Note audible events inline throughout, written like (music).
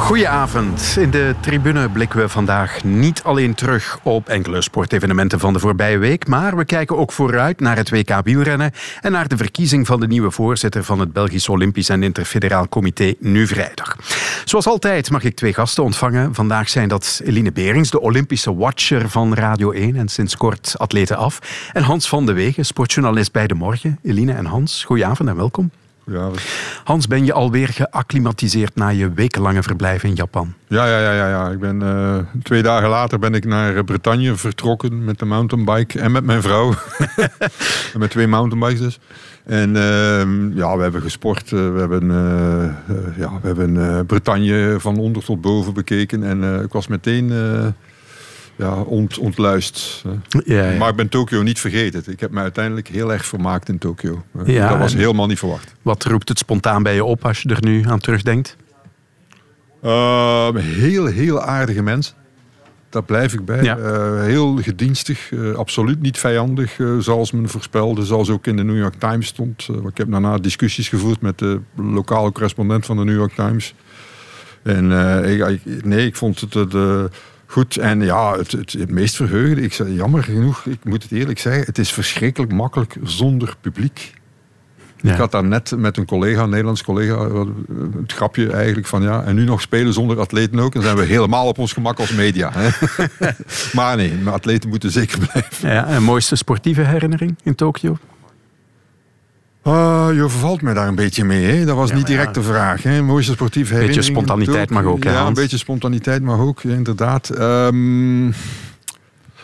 Goedenavond. In de tribune blikken we vandaag niet alleen terug op enkele sportevenementen van de voorbije week, maar we kijken ook vooruit naar het WK wielrennen en naar de verkiezing van de nieuwe voorzitter van het Belgisch Olympisch en Interfederaal Comité nu vrijdag. Zoals altijd mag ik twee gasten ontvangen. Vandaag zijn dat Eline Berings, de Olympische watcher van Radio 1 en sinds kort atleten af, en Hans van de Wegen, sportjournalist bij De Morgen. Eline en Hans, goedenavond en welkom. Ja, Hans, ben je alweer geacclimatiseerd na je wekenlange verblijf in Japan? ja, ja, ja, ja, ja. Ik ben, eh, twee dagen later ben ik naar Bretagne vertrokken met de mountainbike en met mijn vrouw. (laughs) en met twee mountainbikes dus. En ehm, ja, we hebben gesport. eh, we hebben, eh, eh, ja, we hebben eh, Bretagne van onder tot boven bekeken. En eh, ik was meteen eh, ja, ont, ontluist. Ja, ja. Maar ik ben Tokio niet vergeten. Ik heb me uiteindelijk heel erg vermaakt in Tokio. Eh, Ja, dat was helemaal niet verwacht. Wat roept het spontaan bij je op als je er nu aan terugdenkt? Uh, heel, heel aardige mensen. Daar blijf ik bij. Uh, heel gedienstig, uh, absoluut niet vijandig, zoals men voorspelde. Zoals ook in de New York Times stond. Ik heb daarna discussies gevoerd met de lokale correspondent van de New York Times. En uh, ik, nee, ik vond het uh, goed. En ja, het, het, het meest verheugende, ik jammer genoeg, ik moet het eerlijk zeggen, het is verschrikkelijk makkelijk zonder publiek. Ja. Ik had daar net met een collega, een Nederlands collega, het grapje eigenlijk van ja, en nu nog spelen zonder atleten ook. Dan zijn we helemaal op ons gemak als media. Hè? (laughs) maar nee, maar atleten moeten zeker blijven. Ja, en mooiste sportieve herinnering in Tokio? Uh, je vervalt mij daar een beetje mee. Hè? Dat was ja, niet direct ja. de vraag. Hè? Mooiste herinnering. Een beetje spontaniteit mag ook. Hè, ja, een beetje spontaniteit mag ook, inderdaad. Um,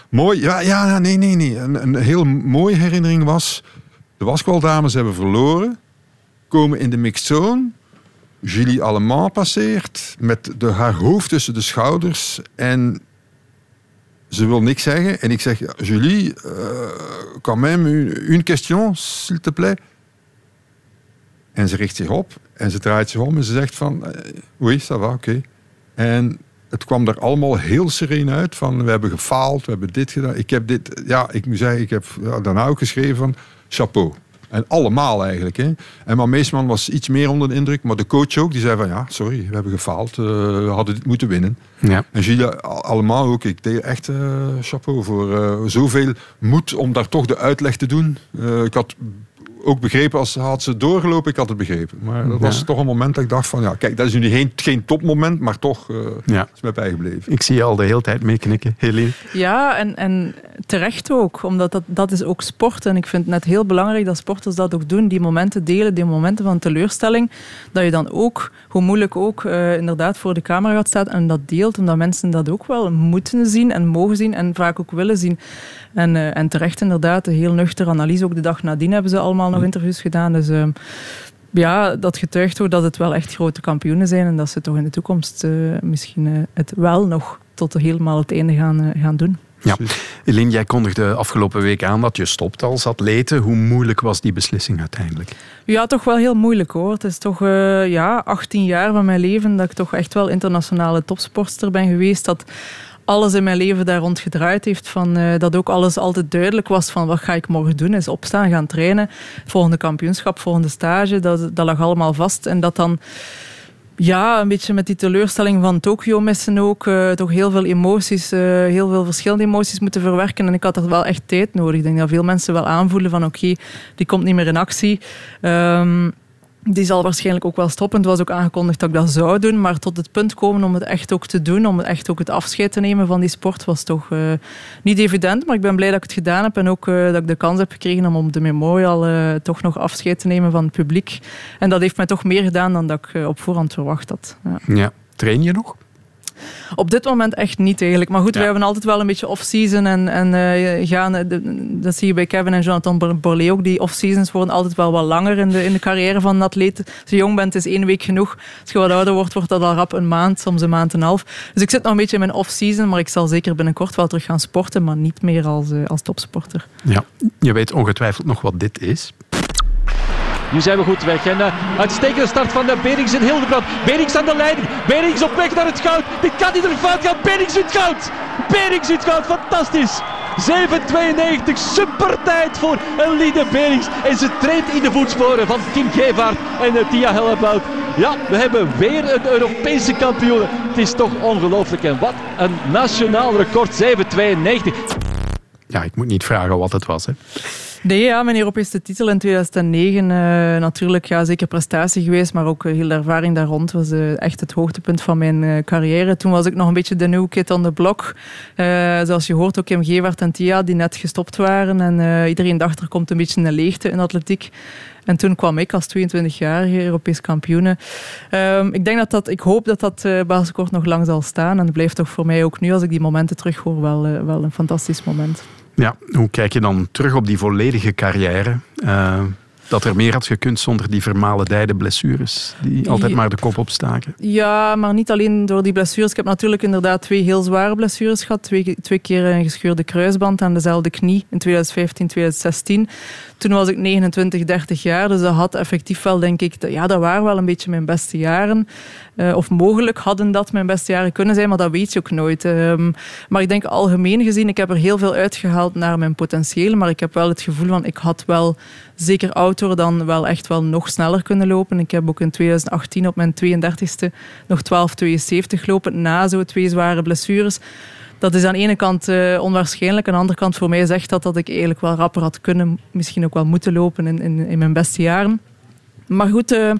mooi, ja, ja, nee, nee, nee. Een, een heel mooie herinnering was... De waskwaldames hebben verloren. Komen in de mixed zone. Julie Allemand passeert. Met de, haar hoofd tussen de schouders. En ze wil niks zeggen. En ik zeg, Julie, uh, quand même une, une question, s'il te plaît. En ze richt zich op. En ze draait zich om en ze zegt van... Uh, oui, ça va, oké. Okay. En het kwam er allemaal heel sereen uit. Van, we hebben gefaald, we hebben dit gedaan. Ik heb dit... Ja, ik moet zeggen, ik heb ja, daarna ook geschreven van... Chapeau. En allemaal eigenlijk. Hè. En maar Meesman was iets meer onder de indruk. Maar de coach ook. Die zei van ja, sorry, we hebben gefaald. Uh, we hadden dit moeten winnen. Ja. En Gilles allemaal ook. Ik deed echt uh, chapeau voor uh, zoveel moed om daar toch de uitleg te doen. Ik had ook begrepen, als had ze doorgelopen, ik had het begrepen. Maar dat was toch een moment dat ik dacht van, ja, kijk, dat is nu geen, geen topmoment, maar toch uh, ja. is mij bijgebleven. Ik zie je al de hele tijd meeknikken, Helene. Ja, en, en terecht ook, omdat dat, dat is ook sport. En ik vind het net heel belangrijk dat sporters dat ook doen, die momenten delen, die momenten van teleurstelling, dat je dan ook, hoe moeilijk ook, uh, inderdaad voor de camera gaat staan en dat deelt, omdat mensen dat ook wel moeten zien en mogen zien en vaak ook willen zien. En, uh, en terecht inderdaad, een heel nuchter analyse. Ook de dag nadien hebben ze allemaal nog interviews gedaan. Dus uh, ja, dat getuigt ook dat het wel echt grote kampioenen zijn. En dat ze toch in de toekomst uh, misschien het wel nog tot helemaal het einde gaan, gaan doen. Ja. Eline, jij kondigde afgelopen week aan dat je stopt als atlete. Hoe moeilijk was die beslissing uiteindelijk? Ja, toch wel heel moeilijk hoor. Het is toch uh, ja, 18 jaar van mijn leven dat ik toch echt wel internationale topsportster ben geweest. Dat alles in mijn leven daar rond gedraaid heeft. Van, uh, dat ook alles altijd duidelijk was van wat ga ik morgen doen. Is opstaan, gaan trainen. Volgende kampioenschap, volgende stage. Dat, dat lag allemaal vast. En dat dan... Ja, een beetje met die teleurstelling van Tokio missen ook. Uh, toch heel veel emoties, uh, heel veel verschillende emoties moeten verwerken. En ik had er wel echt tijd nodig. Ik denk dat veel mensen wel aanvoelen van oké, die komt niet meer in actie. Um, die zal waarschijnlijk ook wel stoppen. Het was ook aangekondigd dat ik dat zou doen. Maar tot het punt komen om het echt ook te doen, om echt ook het afscheid te nemen van die sport, was toch uh, niet evident. Maar ik ben blij dat ik het gedaan heb en ook uh, dat ik de kans heb gekregen om op de memorial uh, toch nog afscheid te nemen van het publiek. En dat heeft mij toch meer gedaan dan dat ik op voorhand verwacht had. Ja. ja. Train je nog? Op dit moment echt niet eigenlijk. Maar goed, ja. wij hebben altijd wel een beetje off-season. En, en uh, gaan, de, dat zie je bij Kevin en Jonathan Borlée ook. Die off-seasons worden altijd wel wat langer in de, in de carrière van een atleet. Als je jong bent, is één week genoeg. Als je wat ouder wordt, wordt dat al rap een maand, soms een maand en een half. Dus ik zit nog een beetje in mijn off-season. Maar ik zal zeker binnenkort wel terug gaan sporten. Maar niet meer als, uh, als topsporter. Ja, je weet ongetwijfeld nog wat dit is. Nu zijn we goed weg. En uh, uitstekende start van de Berings en Hildebrand. Berings aan de leiding. Berings op weg naar het goud. Dit kan niet er fout gaan. Berings wint goud. Berings wint goud. Fantastisch. 7.92, super tijd voor Eline Berings. En ze treedt in de voetsporen van Kim Gevaert en uh, Tia Hellebout. Ja, we hebben weer een Europese kampioen. Het is toch ongelooflijk. En wat een nationaal record, 7.92. Ja, ik moet niet vragen wat het was. Hè. Nee, ja, mijn Europese titel in 2009. Uh, natuurlijk, ja, zeker prestatie geweest, maar ook uh, heel de ervaring daar rond was uh, echt het hoogtepunt van mijn carrière. Toen was ik nog een beetje de new kid on the block. zoals je hoort, ook Kim Gewaard en Tia, die net gestopt waren. En iedereen dacht, er komt een beetje een leegte in atletiek. En toen kwam ik als 22-jarige Europees kampioene. Um, ik, denk dat dat, ik hoop dat dat basiskort nog lang zal staan. En blijft toch voor mij ook nu, als ik die momenten terughoor, wel, wel een fantastisch moment. Ja, hoe kijk je dan terug op die volledige carrière? Uh, dat er meer had gekund zonder die vermalendijde blessures die altijd maar de kop opstaken. Ja, maar niet alleen door die blessures. Ik heb natuurlijk inderdaad twee heel zware blessures gehad. Twee, twee keer een gescheurde kruisband aan dezelfde knie in 2015, 2016. Toen was ik 29, 30 jaar, dus dat had effectief wel, denk ik, ja, dat waren wel een beetje mijn beste jaren. Uh, of mogelijk hadden dat mijn beste jaren kunnen zijn, maar dat weet je ook nooit. Um, maar ik denk algemeen gezien, ik heb er heel veel uitgehaald naar mijn potentieel, maar ik heb wel het gevoel van, ik had wel zeker outdoor dan wel echt wel nog sneller kunnen lopen. Ik heb ook in 2018 op mijn 32e nog 12,72 gelopen na zo twee zware blessures dat is aan de ene kant uh, onwaarschijnlijk. Aan de andere kant voor mij zegt dat dat ik eigenlijk wel rapper had kunnen, misschien ook wel moeten lopen in, in, mijn beste jaren. Maar goed, uh,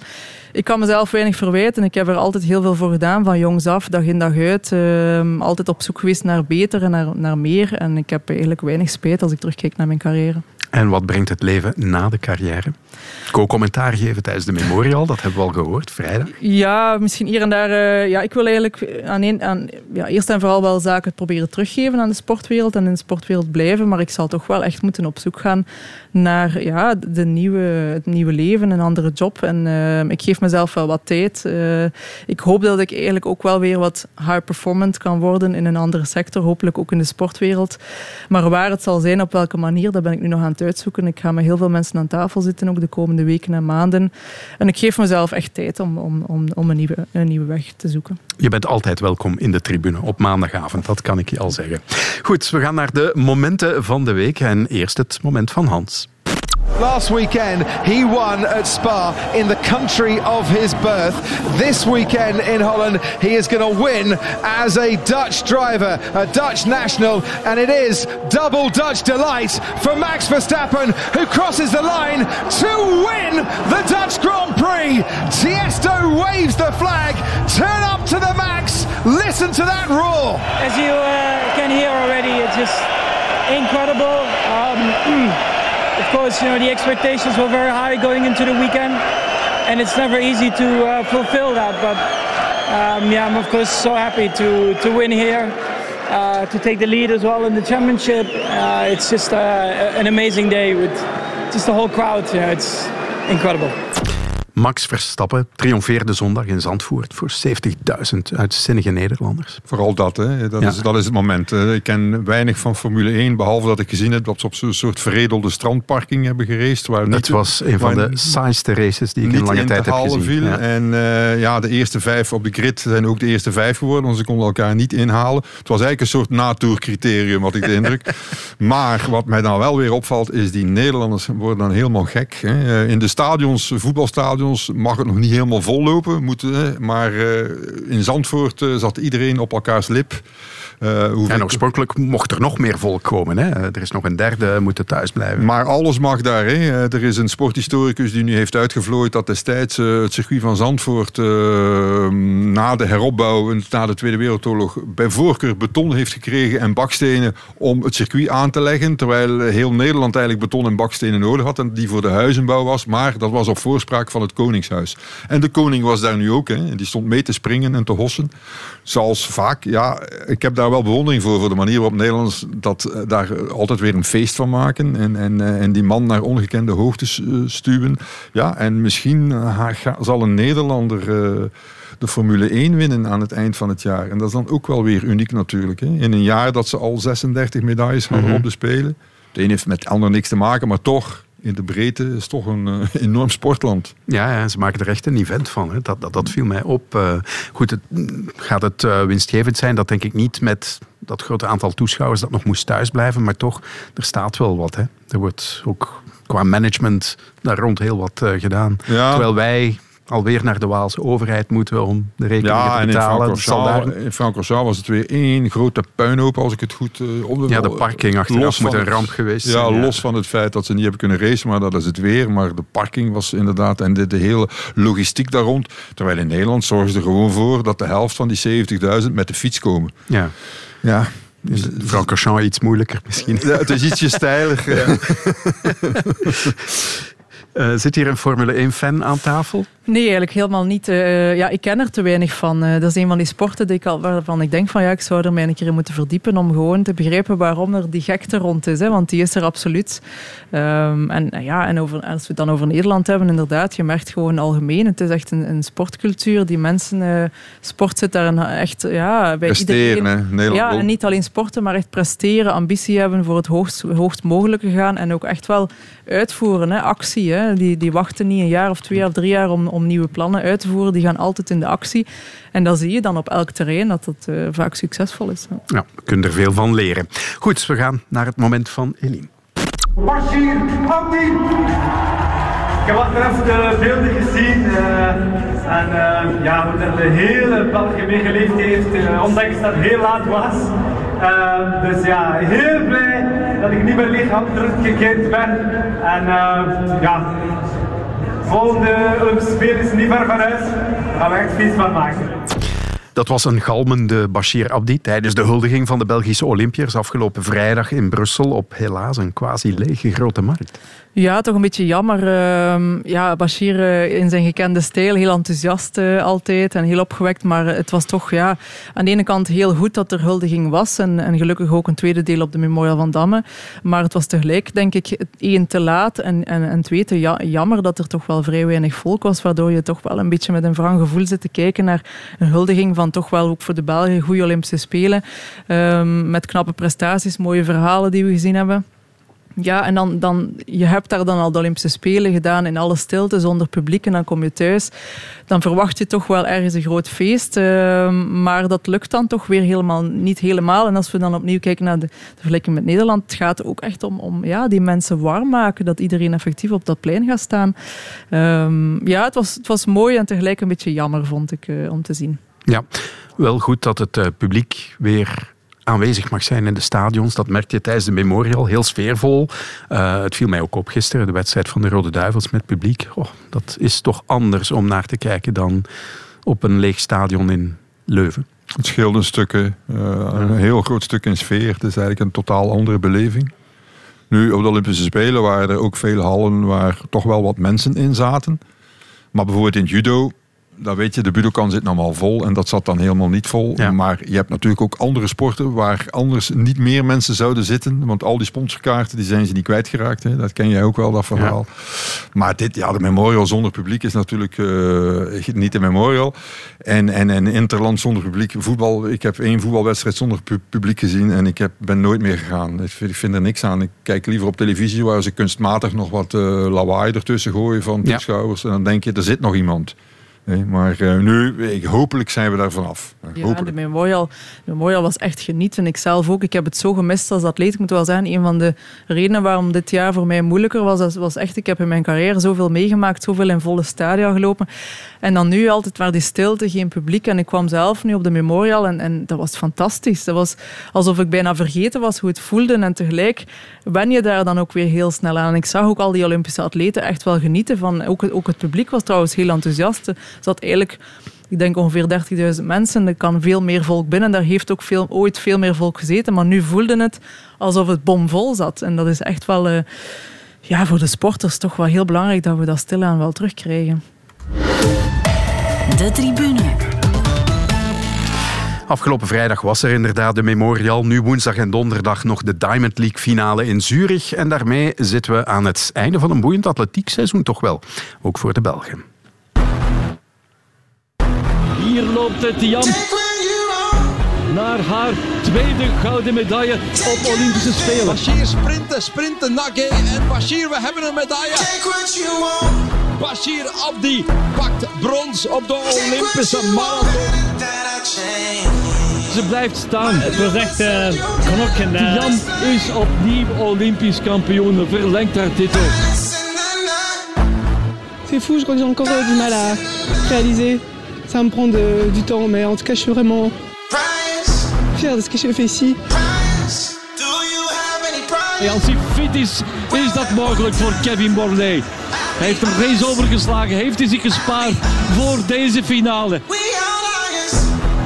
ik kan mezelf weinig verwijten. Ik heb er altijd heel veel voor gedaan, van jongs af, dag in dag uit. Uh, altijd op zoek geweest naar beter en naar, naar meer. En ik heb eigenlijk weinig spijt als ik terugkijk naar mijn carrière. En wat brengt het leven na de carrière? Co-commentaar geven tijdens de Memorial, dat hebben we al gehoord, vrijdag. Ja, misschien hier en daar. Uh, ja, ik wil eigenlijk aan, een, aan ja, eerst en vooral wel zaken proberen teruggeven aan de sportwereld en in de sportwereld blijven. Maar ik zal toch wel echt moeten op zoek gaan naar ja, de nieuwe, het nieuwe leven, een andere job. En uh, ik geef mezelf wel wat tijd. Uh, ik hoop dat ik eigenlijk ook wel weer wat high performant kan worden in een andere sector. Hopelijk ook in de sportwereld. Maar waar het zal zijn, op welke manier, dat ben ik nu nog aan het uitzoeken. Ik ga met heel veel mensen aan tafel zitten, ook de komende weken en maanden. En ik geef mezelf echt tijd om, om, om, om een, nieuwe, een nieuwe weg te zoeken. Je bent altijd welkom in de tribune op maandagavond, dat kan ik je al zeggen. Goed, we gaan naar de momenten van de week. En eerst het moment van Hans. Last weekend, he won at Spa in the country of his birth. This weekend in Holland, he is going to win as a Dutch driver, a Dutch national, and it is double Dutch delight for Max Verstappen, who crosses the line to win the Dutch Grand Prix. Tiesto waves the flag. Turn up to the max. Listen to that roar. As you uh, can hear already, it's just incredible. Um, (clears throat) course, you know, the expectations were very high going into the weekend, and it's never easy to uh, fulfill that. But um, yeah, I'm of course so happy to, to win here, uh, to take the lead as well in the championship. Uh, it's just uh, an amazing day with just the whole crowd. Yeah, it's incredible. Max Verstappen triomfeerde zondag in Zandvoort voor 70.000 uitzinnige Nederlanders. Vooral dat, hè. Dat, is, dat is het moment. Ik ken weinig van Formule 1, behalve dat ik gezien heb dat ze op zo'n soort verredelde strandparking hebben geraced. Waar dat was een van de saaiste races die ik in lange tijd heb gezien. Viel. Ja. En uh, ja, de eerste vijf op de grid zijn ook de eerste vijf geworden, want ze konden elkaar niet inhalen. Het was eigenlijk een soort natourcriterium, had ik de indruk. (laughs) maar wat mij dan wel weer opvalt, is die Nederlanders worden dan helemaal gek. Hè. In de stadions, voetbalstadions, mag het nog niet helemaal vollopen. Moeten, maar uh, in Zandvoort uh, zat iedereen op elkaars lip. Uh, en oorspronkelijk mocht er nog meer volk komen. Hè? Er is nog een derde, moeten thuis blijven. Maar alles mag daar. Hè? Er is een sporthistoricus die nu heeft uitgevlooid dat destijds het circuit van Zandvoort na de heropbouw, na de Tweede Wereldoorlog, bij voorkeur beton heeft gekregen en bakstenen om het circuit aan te leggen. Terwijl heel Nederland eigenlijk beton en bakstenen nodig had en die voor de huizenbouw was. Maar dat was op voorspraak van het Koningshuis. En de koning was daar nu ook. Hè. Die stond mee te springen en te hossen. Zoals vaak, ja, ik heb daar wel bewondering voor, voor de manier waarop Nederlanders dat, eh, daar altijd weer een feest van maken. En, en, eh, en die man naar ongekende hoogtes eh, stuwen. Ja, en misschien zal een Nederlander de Formule 1 winnen aan het eind van het jaar. En dat is dan ook wel weer uniek natuurlijk. Hè. In een jaar dat ze al 36 medailles hadden mm op de Spelen. Het een heeft met ander niks te maken, maar toch in de breedte is toch een uh, (laughs) enorm sportland. Ja, ja, ze maken er echt een event van. Hè. Dat, dat, dat viel mij op. Uh, goed, het, gaat het uh, winstgevend zijn? Dat denk ik niet met dat grote aantal toeschouwers dat nog moest thuisblijven. Maar toch, er staat wel wat. Hè. Er wordt ook qua management daar rond heel wat gedaan. Ja. Terwijl wij alweer naar de Waalse overheid moeten om de rekeningen ja, te betalen. in Francorchamps was het weer één grote puinhoop, als ik het goed uh, op Ja, de parking achteraf moet een ramp geweest ja, los van het feit dat ze niet hebben kunnen racen, maar dat is het weer. Maar de parking was inderdaad, en de, de hele logistiek daar rond. Terwijl in Nederland zorgen ze er gewoon voor dat de helft van die 70.000 met de fiets komen. Ja. Ja, Francorchamps iets moeilijker misschien. Ja, het is ietsje (laughs) steiler. (laughs) Uh, zit hier een Formule 1-fan aan tafel? Nee, eigenlijk helemaal niet. Uh, ja, ik ken er te weinig van. Uh, dat is een van die sporten die ik al, waarvan ik denk van ja, ik zou er mij een keer in moeten verdiepen om gewoon te begrijpen waarom er die gekte rond is. Hè, want die is er absoluut. Um, en ja, en over, als we het dan over Nederland hebben, inderdaad, je merkt gewoon algemeen. Het is echt een, een sportcultuur. Die mensen, sport zit daar een, echt ja, bij presteren, iedereen. Hè? Ja, en niet alleen sporten, maar echt presteren, ambitie hebben voor het hoogst, hoogst mogelijke gaan en ook echt wel uitvoeren, hè, actie. Hè. Die, die wachten niet een jaar of twee of drie jaar om, om nieuwe plannen uit te voeren. Die gaan altijd in de actie. En dan zie je dan op elk terrein dat het uh, vaak succesvol is. Ja, we kunnen er veel van leren. Goed, we gaan naar het moment van Eline. Bashir Abdi! Ik heb achteraf de beelden gezien uh, en uh, ja, hoe de hele België meegeleefd heeft, uh, ondanks dat het heel laat was. Dus ja, heel blij dat ik niet mijn lichaam teruggekeerd ben. En ja, volgende Olympische Spelen is niet ver van huis. Daar gaan we echt feest van maken. Dat was een galmende Bashir Abdi tijdens de huldiging van de Belgische Olympiërs afgelopen vrijdag in Brussel op helaas een quasi lege grote markt. Ja, toch een beetje jammer. Uh, ja, Bashir uh, in zijn gekende stijl, heel enthousiast uh, altijd en heel opgewekt. Maar het was toch ja, aan de ene kant heel goed dat er huldiging was. En, en gelukkig ook een tweede deel op de Memorial van Damme. Maar het was tegelijk, denk ik, één te laat. En, en, en twee te ja, jammer dat er toch wel vrij weinig volk was. Waardoor je toch wel een beetje met een wrang gevoel zit te kijken naar een huldiging van toch wel ook voor de Belgen goede Olympische Spelen. Uh, met knappe prestaties, mooie verhalen die we gezien hebben. Ja, en dan, dan, je hebt daar dan al de Olympische Spelen gedaan in alle stilte, zonder publiek. En dan kom je thuis. Dan verwacht je toch wel ergens een groot feest. Uh, maar dat lukt dan toch weer helemaal niet helemaal. En als we dan opnieuw kijken naar de, vergelijking met Nederland, het gaat ook echt om, om ja, die mensen warm maken. Dat iedereen effectief op dat plein gaat staan. Um, ja, het was, het was mooi en tegelijk een beetje jammer, vond ik, uh, om te zien. Ja, wel goed dat het uh, publiek weer aanwezig mag zijn in de stadions. Dat merkte je tijdens de Memorial, heel sfeervol. Uh, het viel mij ook op gisteren, de wedstrijd van de Rode Duivels met publiek. Oh, dat is toch anders om naar te kijken dan op een leeg stadion in Leuven. Het scheelde een uh, een heel groot stuk in sfeer. Het is eigenlijk een totaal andere beleving. Nu, op de Olympische Spelen waren er ook veel hallen waar toch wel wat mensen in zaten. Maar bijvoorbeeld in judo dat weet je, de Budokan zit allemaal vol en dat zat dan helemaal niet vol. Maar je hebt natuurlijk ook andere sporten waar anders niet meer mensen zouden zitten. Want al die sponsorkaarten die zijn ze niet kwijtgeraakt. Hè. Dat ken jij ook wel, dat verhaal. Maar dit, ja, de Memorial zonder publiek is natuurlijk uh, niet de Memorial. En, en, en Interland zonder publiek. Voetbal, ik heb één voetbalwedstrijd zonder publiek gezien en ik heb, ben nooit meer gegaan. Ik vind, ik vind, er niks aan. Ik kijk liever op televisie waar ze kunstmatig nog wat uh, lawaai ertussen gooien van toeschouwers. En dan denk je, er zit nog iemand. Nee, maar uh, nu, ik, hopelijk zijn we daar vanaf. Ja, de Memorial, de Memorial was echt genieten. Ik zelf ook. Ik heb het zo gemist als atleet. Ik moet wel zeggen, een van de redenen waarom dit jaar voor mij moeilijker was, was echt, ik heb in mijn carrière zoveel meegemaakt, zoveel in volle stadia gelopen. En dan nu altijd maar die stilte, geen publiek. En ik kwam zelf nu op de Memorial en, en dat was fantastisch. Dat was alsof ik bijna vergeten was hoe het voelde. En tegelijk ben je daar dan ook weer heel snel aan. En ik zag ook al die Olympische atleten echt wel genieten van. Ook het, ook het publiek was trouwens heel enthousiast. Er zat eigenlijk ik denk ongeveer 30.000 mensen. Er kan veel meer volk binnen. Daar heeft ook veel, ooit veel meer volk gezeten. Maar nu voelde het alsof het bomvol zat. En dat is echt wel uh, ja, voor de sporters toch wel heel belangrijk dat we dat stilaan wel terugkrijgen. De tribune. Afgelopen vrijdag was er inderdaad de Memorial. Nu woensdag en donderdag nog de Diamond League finale in Zurich. En daarmee zitten we aan het einde van een boeiend atletiekseizoen toch wel. Ook voor de Belgen. Het Jan naar haar tweede gouden medaille op Olympische Spelen. Bashir sprinten, sprinten, Nage en Bashir, we hebben een medaille. Bashir Abdi pakt brons op de Olympische marathon. Ze blijft staan. Het was echt uh, knokken. Uh, Jan is opnieuw Olympisch kampioen, verlengt haar titel. C'est fou, je crois que j'ai encore du mal à réaliser. Ça me prend de, du temps, mais en tout cas, je suis vraiment fière de ce que j'ai fait ici. En als hij fit is, is dat mogelijk voor Kevin Borlée. Hij heeft een race overgeslagen, heeft hij zich gespaard voor deze finale.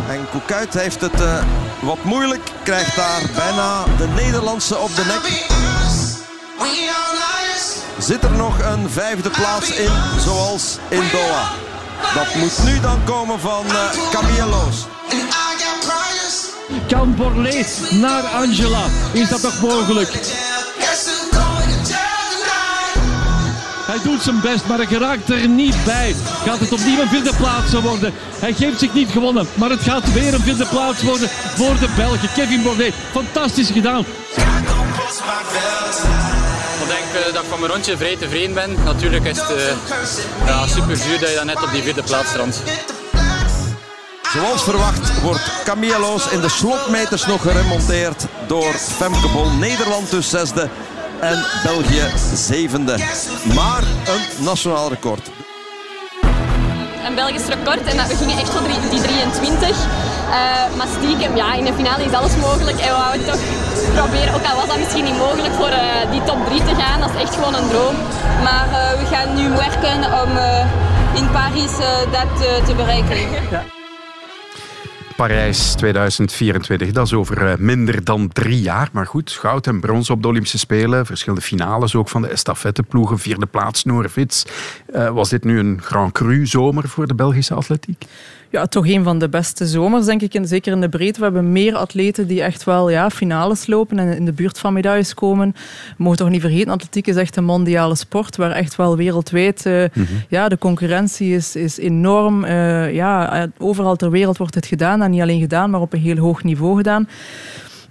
En Koekuit heeft het uh, wat moeilijk, krijgt daar bijna de Nederlandse op de nek. Zit er nog een vijfde plaats in, zoals in Doha? Dat moet nu dan komen van uh, Camille Loos. Kan Borlée naar Angela? Is dat nog mogelijk? Hij doet zijn best, maar hij geraakt er niet bij. Gaat het opnieuw een vierde plaats worden? Hij geeft zich niet gewonnen, maar het gaat weer een vierde plaats worden voor de Belgen. Kevin Bordet, fantastisch gedaan. Uh, dat ik van mijn rondje vrij tevreden ben. Natuurlijk is het uh, ja, super zuur dat je dan net op die vierde plaats strandt. Zoals verwacht wordt Camilleloos in de slotmeters nog geremonteerd door Femke Bol. Nederland dus zesde en België zevende. Maar een nationaal record. Een Belgisch record en we gingen echt voor die 23. Uh, maar ja, in de finale is alles mogelijk en we wouden toch proberen, ook al was dat misschien niet mogelijk, voor uh, die top 3 te gaan. Dat is echt gewoon een droom. Maar uh, we gaan nu werken om in Parijs dat te bereiken. (laughs) Ja. Parijs 2024. Dat is over minder dan drie jaar. Maar goed, goud en brons op de Olympische Spelen. Verschillende finales ook van de estafetteploegen. Vierde plaats, Noorvits. Uh, was dit nu een Grand Cru zomer voor de Belgische atletiek? Ja, toch een van de beste zomers, denk ik. En zeker in de breedte. We hebben meer atleten die echt wel ja, finales lopen en in de buurt van medailles komen. We mogen toch niet vergeten, atletiek is echt een mondiale sport waar echt wel wereldwijd uh, mm-hmm. ja, de concurrentie is, is enorm. Uh, ja, overal ter wereld wordt het gedaan. En niet alleen gedaan, maar op een heel hoog niveau gedaan.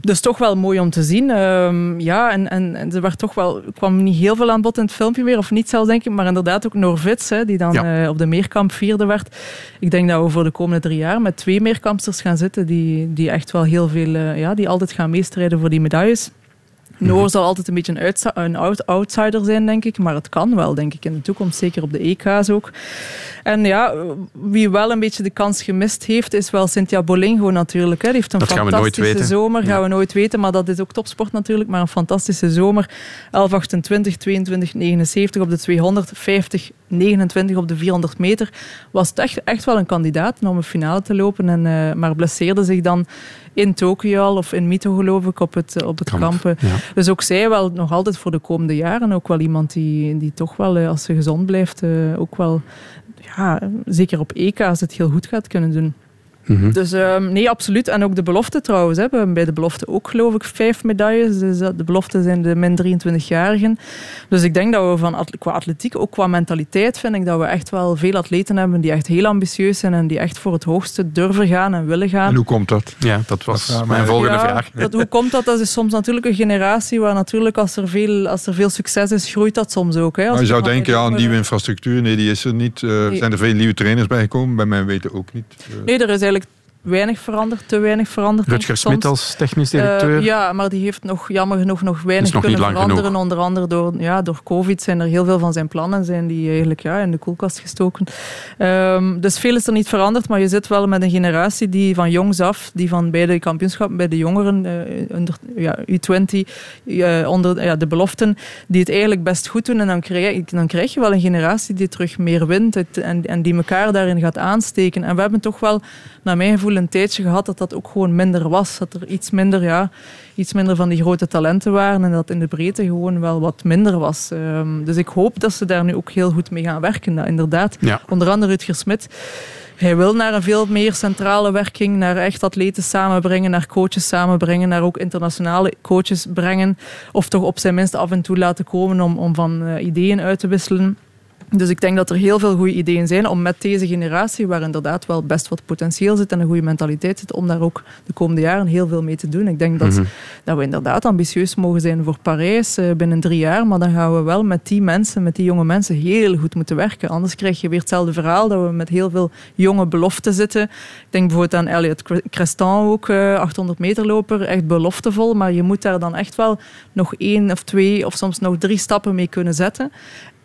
Dus toch wel mooi om te zien. Um, ja, en, en, er werd toch wel, kwam niet heel veel aan bod in het filmpje weer, of niet zelfs denk ik, maar inderdaad ook Norvits, hè, die dan ja. uh, op de meerkamp vierde werd. Ik denk dat we voor de komende drie jaar met twee meerkampsters gaan zitten, die, die echt wel heel veel, uh, ja, die altijd gaan meestrijden voor die medailles. Noor zal altijd een beetje een, een outsider zijn, denk ik. Maar het kan wel, denk ik, in de toekomst. Zeker op de EK's ook. En ja, wie wel een beetje de kans gemist heeft, is wel Cynthia Bolingo natuurlijk. Hè. Die heeft een dat fantastische zomer. Gaan we nooit weten, maar dat is ook topsport natuurlijk. Maar een fantastische zomer. 11, 28, 22, 79 op de 200, 50, 29 op de 400 meter. Was het echt, echt wel een kandidaat om een finale te lopen. En, uh, maar blesseerde zich dan in Tokio al, of in Mito geloof ik, op het, op het Kamp, kampen. ja. Dus ook zij wel nog altijd voor de komende jaren. Ook wel iemand die, die toch wel, eh, als ze gezond blijft, uh, ook wel, ja, zeker op EK's het heel goed gaat kunnen doen. Mhm. Dus um, nee, absoluut. En ook de belofte trouwens. Hè. We hebben bij de belofte ook geloof ik vijf medailles. Dus de belofte zijn de min 23-jarigen. Dus ik denk dat we van qua atletiek, ook qua mentaliteit, vind ik dat we echt wel veel atleten hebben die echt heel ambitieus zijn en die echt voor het hoogste durven gaan en willen gaan. En hoe komt dat? Ja, dat was Dat, mijn volgende Ja, vraag. Dat, hoe komt dat? Dat is soms natuurlijk een generatie waar natuurlijk als er veel, als er veel succes is, groeit dat soms ook. Hè. Als Maar je zou denken, ja, de nieuwe infrastructuur. Nee, die is er niet. Eh, Nee. Zijn er veel nieuwe trainers bijgekomen? Bij mij weten ook niet. Eh, Nee, er is eigenlijk weinig veranderd, te weinig veranderd. Rutger. Smit als technisch directeur. Eh, ja, maar die heeft nog jammer genoeg nog weinig nog kunnen veranderen. genoeg. Onder andere door, ja, door COVID zijn er heel veel van zijn plannen zijn die eigenlijk ja, in de koelkast gestoken. Ehm, dus veel is er niet veranderd, maar je zit wel met een generatie die van jongs af, die van bij de kampioenschappen, bij de jongeren, eh, ja, U20, eh, onder ja, de beloften, die het eigenlijk best goed doen. En dan krijg, dan krijg je wel een generatie die terug meer wint en, en die elkaar daarin gaat aansteken. En we hebben toch wel, naar mijn gevoel, een tijdje gehad dat dat ook gewoon minder was. Dat er iets minder, ja, iets minder van die grote talenten waren en dat in de breedte gewoon wel wat minder was. Ehm, dus ik hoop dat ze daar nu ook heel goed mee gaan werken. Dat inderdaad, Ja. onder andere Rutger Smit. Hij wil naar een veel meer centrale werking, naar echt atleten samenbrengen, naar coaches samenbrengen, naar ook internationale coaches brengen. Of toch op zijn minst af en toe laten komen om, om van eh, ideeën uit te wisselen. Dus ik denk dat er heel veel goede ideeën zijn om met deze generatie, waar inderdaad wel best wat potentieel zit en een goede mentaliteit zit, om daar ook de komende jaren heel veel mee te doen. Ik denk dat, mhm. dat we inderdaad ambitieus mogen zijn voor Parijs uh, binnen drie jaar, maar dan gaan we wel met die mensen, met die jonge mensen, heel goed moeten werken. Anders krijg je weer hetzelfde verhaal, dat we met heel veel jonge beloften zitten. Ik denk bijvoorbeeld aan Elliot Crestan ook, 800 eh, meter loper, echt beloftevol, maar je moet daar dan echt wel nog één of twee of soms nog drie stappen mee kunnen zetten.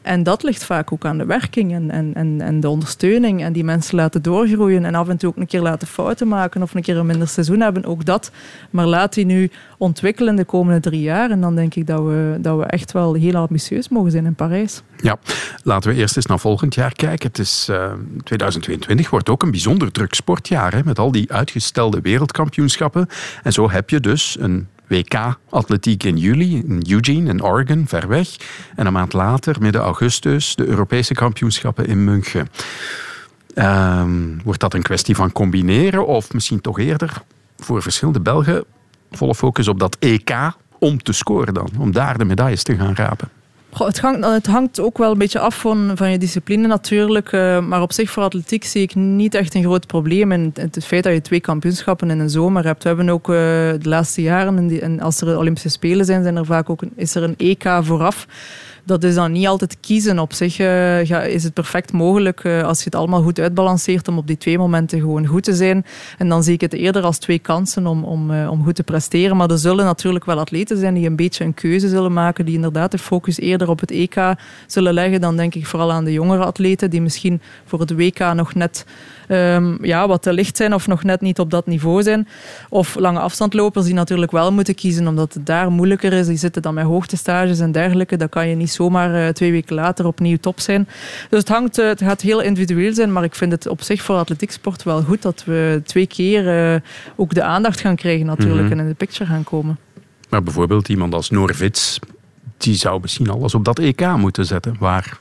En dat ligt vaak ook aan de werking en, en, en, de ondersteuning. En die mensen laten doorgroeien en af en toe ook een keer laten fouten maken of een keer een minder seizoen hebben. Ook dat. Maar laat die nu ontwikkelen de komende drie jaar. En dan denk ik dat we, dat we echt wel heel ambitieus mogen zijn in Parijs. Ja, laten we eerst eens naar volgend jaar kijken. Het is, uh, eh, 2022 wordt ook een bijzonder druk sportjaar. Hè, met al die uitgestelde wereldkampioenschappen. En zo heb je dus een WK-atletiek in juli in Eugene in Oregon, ver weg. En een maand later, midden augustus, de Europese kampioenschappen in München. Ehm, wordt dat een kwestie van combineren of misschien toch eerder voor verschillende Belgen volle focus op dat EK om te scoren dan, om daar de medailles te gaan rapen? Het, hangt, het, hangt, ook wel een beetje af van, je discipline natuurlijk. Uh, maar op zich voor atletiek zie ik niet echt een groot probleem. En het, feit dat je twee kampioenschappen in een zomer hebt. We hebben ook uh, de laatste jaren, en, als er Olympische Spelen zijn, zijn er vaak ook is er een EK vooraf dat is dan niet altijd kiezen. Op zich uh, is het perfect mogelijk uh, als je het allemaal goed uitbalanceert om op die twee momenten gewoon goed te zijn. En dan zie ik het eerder als twee kansen om, om, uh, om goed te presteren. Maar er zullen natuurlijk wel atleten zijn die een beetje een keuze zullen maken, die inderdaad de focus eerder op het EK zullen leggen. Dan denk ik vooral aan de jongere atleten die misschien voor het WK nog net um, ja, wat te licht zijn of nog net niet op dat niveau zijn. Of lange afstandlopers die natuurlijk wel moeten kiezen omdat het daar moeilijker is. Die zitten dan met hoogtestages en dergelijke. Dan kan je niet zomaar uh, twee weken later opnieuw top zijn. Dus het, hangt, uh, het gaat heel individueel zijn, maar ik vind het op zich voor atletieksport wel goed dat we twee keer uh, ook de aandacht gaan krijgen natuurlijk mm -hmm. en in de picture gaan komen. Maar bijvoorbeeld iemand als Norvits, die zou misschien alles op dat EK moeten zetten, waar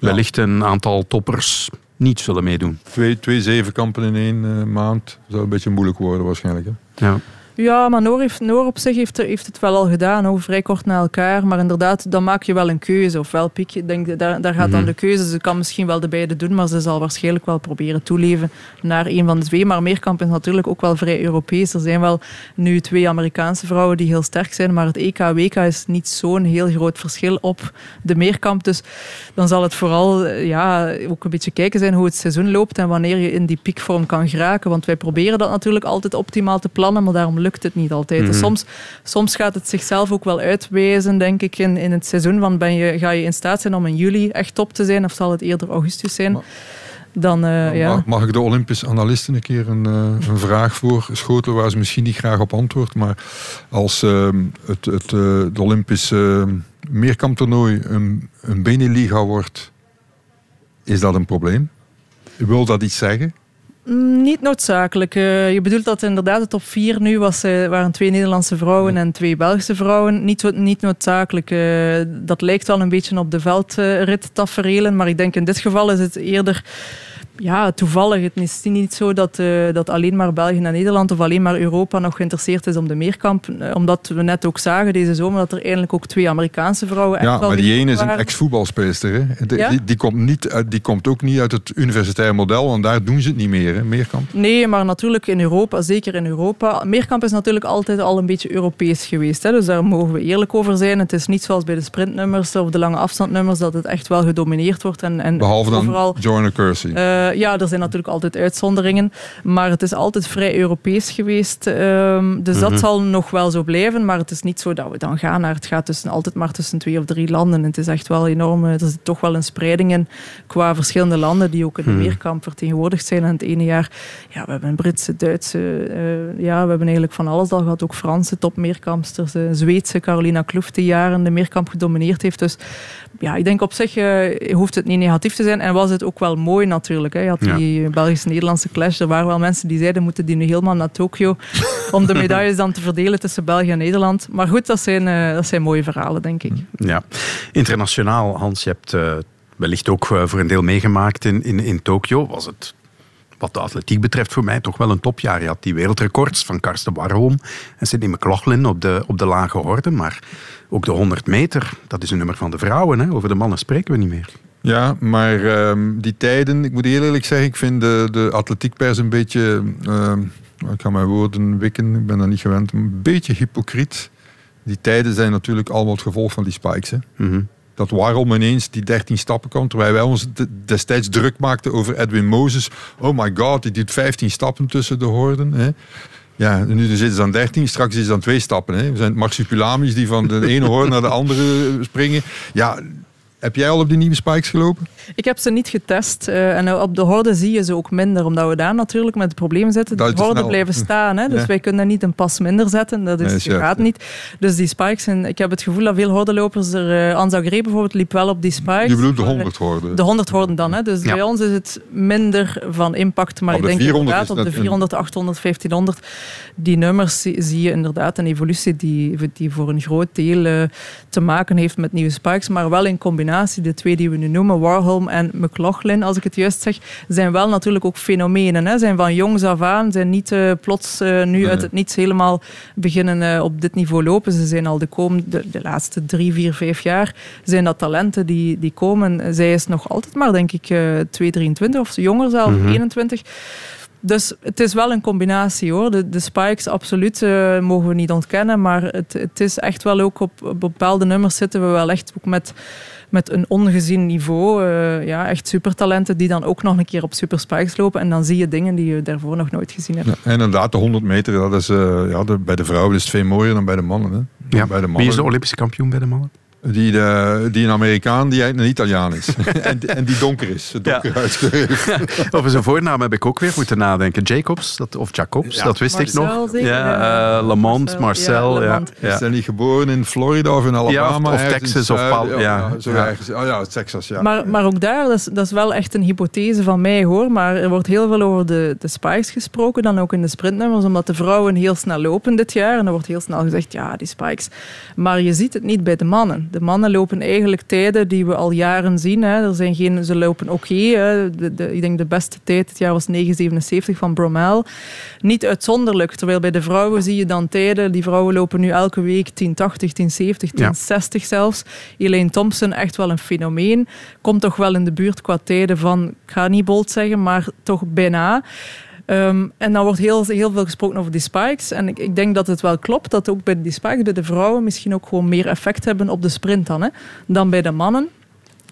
wellicht een aantal toppers niet zullen meedoen. Twee, twee zevenkampen in één uh, maand zou een beetje moeilijk worden waarschijnlijk. Hè? Ja. Ja, maar Noor, heeft, Noor op zich heeft, heeft het wel al gedaan, ook vrij kort na elkaar. Maar inderdaad, dan maak je wel een keuze. Ofwel Piek, ik denk, daar, daar gaat dan mhm. de keuze. Ze kan misschien wel de beide doen, maar ze zal waarschijnlijk wel proberen toeleven naar een van de twee. Maar Meerkamp is natuurlijk ook wel vrij Europees. Er zijn wel nu twee Amerikaanse vrouwen die heel sterk zijn, maar het EK-WK is niet zo'n heel groot verschil op de Meerkamp. Dus dan zal het vooral ja, ook een beetje kijken zijn hoe het seizoen loopt en wanneer je in die piekvorm kan geraken. Want wij proberen dat natuurlijk altijd optimaal te plannen, maar daarom lukt lukt het niet altijd. Dus mhm. soms, soms gaat het zichzelf ook wel uitwijzen, denk ik, in, in het seizoen. Want ben je, ga je in staat zijn om in juli echt top te zijn of zal het eerder augustus zijn? dan, uh, ja. mag, mag, ik de Olympische analisten een keer een, uh, een vraag voor schotelen waar ze misschien niet graag op antwoordt. Maar als uh, het, het, uh, de Olympische meerkamptoernooi een, een Beneliga wordt, is dat een probleem? Wil dat iets zeggen? Mm, niet noodzakelijk. Uh, je bedoelt dat inderdaad de top 4 nu was, uh, waren twee Nederlandse vrouwen en twee Belgische vrouwen. Niet, niet noodzakelijk. Uh, dat lijkt wel een beetje op de veldrit taferelen, maar ik denk in dit geval is het eerder ja, toevallig. Het is niet zo dat, uh, dat alleen maar België en Nederland of alleen maar Europa nog geïnteresseerd is om de meerkamp. Eh, omdat we net ook zagen deze zomer dat er eindelijk ook twee Amerikaanse vrouwen. Ja, maar die ene is een ex-voetbalspeelster. Die, die, komt niet die komt ook niet uit het universitaire model, want daar doen ze het niet meer, hè, meerkamp. Nee, maar natuurlijk in Europa, zeker in Europa. Meerkamp is natuurlijk altijd al een beetje Europees geweest. Hè, dus daar mogen we eerlijk over zijn. Het is niet zoals bij de sprintnummers of de lange afstandnummers dat het echt wel gedomineerd wordt. En, en Behalve dan overal, Joanna. Uh, eh, ja, er zijn natuurlijk altijd uitzonderingen. Maar het is altijd vrij Europees geweest. Ehm, dus dat mhm. zal nog wel zo blijven. Maar het is niet zo dat we dan gaan naar... Het gaat tussen, altijd maar tussen twee of drie landen. het is echt wel enorm... Er zit toch wel een spreiding in qua verschillende landen die ook in de mm. meerkamp vertegenwoordigd zijn. En het ene jaar... Ja, we hebben een Britse, Duitse... Uh, ja, we hebben eigenlijk van alles al gehad. Ook Franse topmeerkampsters. Uh, Zweedse Carolina Kloof die jaren de meerkamp gedomineerd heeft. Dus ja, ik denk op zich uh, hoeft het niet negatief te zijn. En was het ook wel mooi natuurlijk. Hè. Je had die Belgisch-Nederlandse clash. Er waren wel mensen die zeiden, moeten die nu helemaal naar Tokio (laughs) om de medailles dan te verdelen tussen België en Nederland. Maar goed, dat zijn, uh, dat zijn mooie verhalen, denk ik. Ja. Internationaal, Hans, je hebt uh, wellicht ook voor een deel meegemaakt in, in, in Tokio. Was het wat de atletiek betreft voor mij toch wel een topjaar. Je had die wereldrecords van Karsten Warholm en Sidney McLaughlin op de, op de lage horde. Maar ook de 100 meter, dat is een nummer van de vrouwen. Hè? Over de mannen spreken we niet meer. Ja, maar ehm, die tijden, ik moet heel eerlijk zeggen, ik vind de, de atletiekpers een beetje, ehm, ik ga mijn woorden wikken, ik ben daar niet gewend, een beetje hypocriet. Die tijden zijn natuurlijk allemaal het gevolg van die spikes. Hè. Mhm. Dat waarom ineens die 13 stappen kan, terwijl wij ons de- destijds druk maakten over Edwin Moses. Oh my god, die doet 15 stappen tussen de horden. Hè. Ja, nu zitten ze aan 13, straks is het aan twee stappen. Hè. We zijn marsupilami's die van de ene hoorn naar de andere springen. Ja, heb jij al op die nieuwe spikes gelopen? Ik heb ze niet getest. eh, en op de horde zie je ze ook minder, omdat we daar natuurlijk met het probleem zitten. Dat De horden blijven staan, hè? dus Ja. wij kunnen niet een pas minder zetten. Dat, is, Nee, dat gaat ja. niet. Dus die spikes, en ik heb het gevoel dat veel hordenlopers er... eh Anza bijvoorbeeld liep wel op die spikes. Je bedoelt de Maar, eh, 100 hoorden. De 100 horden dan. Hè? Dus Ja. bij ons is het minder van impact. Maar Op ik de denk 400 inderdaad op de dat een- 400, 800, 1500, die nummers zie, zie je inderdaad een evolutie die, die voor een groot deel eh, te maken heeft met nieuwe spikes. Maar wel in combinatie, de twee die we nu noemen, Warholm en McLaughlin, als ik het juist zeg, zijn wel natuurlijk ook fenomenen. Hè? Zijn van jongs af aan, zijn niet eh, plots eh, nu Nee. uit het niets helemaal beginnen eh, op dit niveau lopen. Ze zijn al de, komende, de, laatste drie, vier, vijf jaar zijn dat talenten die, die komen. Zij is nog altijd maar, denk ik, eh 223 of jonger zelf, Mhm. 21. Dus het is wel een combinatie hoor. De, de spikes, absoluut, mogen we niet ontkennen. Maar het, het is echt wel ook op, op bepaalde nummers zitten we wel echt ook met, met een ongezien niveau. eh, ja, echt supertalenten die dan ook nog een keer op super spikes lopen. En dan zie je dingen die je daarvoor nog nooit gezien hebt. Ja, en inderdaad, de 100 meter, dat is, eh, ja, de- bij de vrouwen is het veel mooier dan bij de mannen. Hè. Ja. Bij de mannen Wie is de Olympische kampioen bij de mannen? Die, de, die een Amerikaan die eigenlijk een Italiaan is. (laughs) en, en die donker is. Donker huidskleur (laughs) heeft. Over zijn voornaam heb ik ook weer moeten nadenken. Jacobs, dat, of Jacobs, Ja. dat wist ik nog. zeker, ja, ja. eh, Lamont, Marcel. Ja, ja. Is hij niet geboren in Florida of in Alabama? of in Texas of? Pal- ja. zo Ja. ergens. Oh ja, Texas, ja. Maar, maar ook daar, dat is, dat is wel echt een hypothese van mij hoor. Maar er wordt heel veel over de, de spikes gesproken, dan ook in de sprintnummers, omdat de vrouwen heel snel lopen dit jaar. En er wordt heel snel gezegd, ja, die spikes. Maar je ziet het niet bij de mannen. De mannen lopen eigenlijk tijden die we al jaren zien. Hè. Er zijn geen, ze lopen oké. de, de, ik denk de beste tijd dit jaar was 9,77 van Bromel. Niet uitzonderlijk. Terwijl bij de vrouwen zie je dan tijden. Die vrouwen lopen nu elke week 10,80, 10,70, 10,60 zelfs. Elaine Thompson, echt wel een fenomeen. Komt toch wel in de buurt qua tijden van, ik ga niet bold zeggen, maar toch bijna. Ehm, en dan wordt heel, heel veel gesproken over die spikes. En ik, ik denk dat het wel klopt dat ook bij die spikes, bij de vrouwen, misschien ook gewoon meer effect hebben op de sprint dan, hè, dan bij de mannen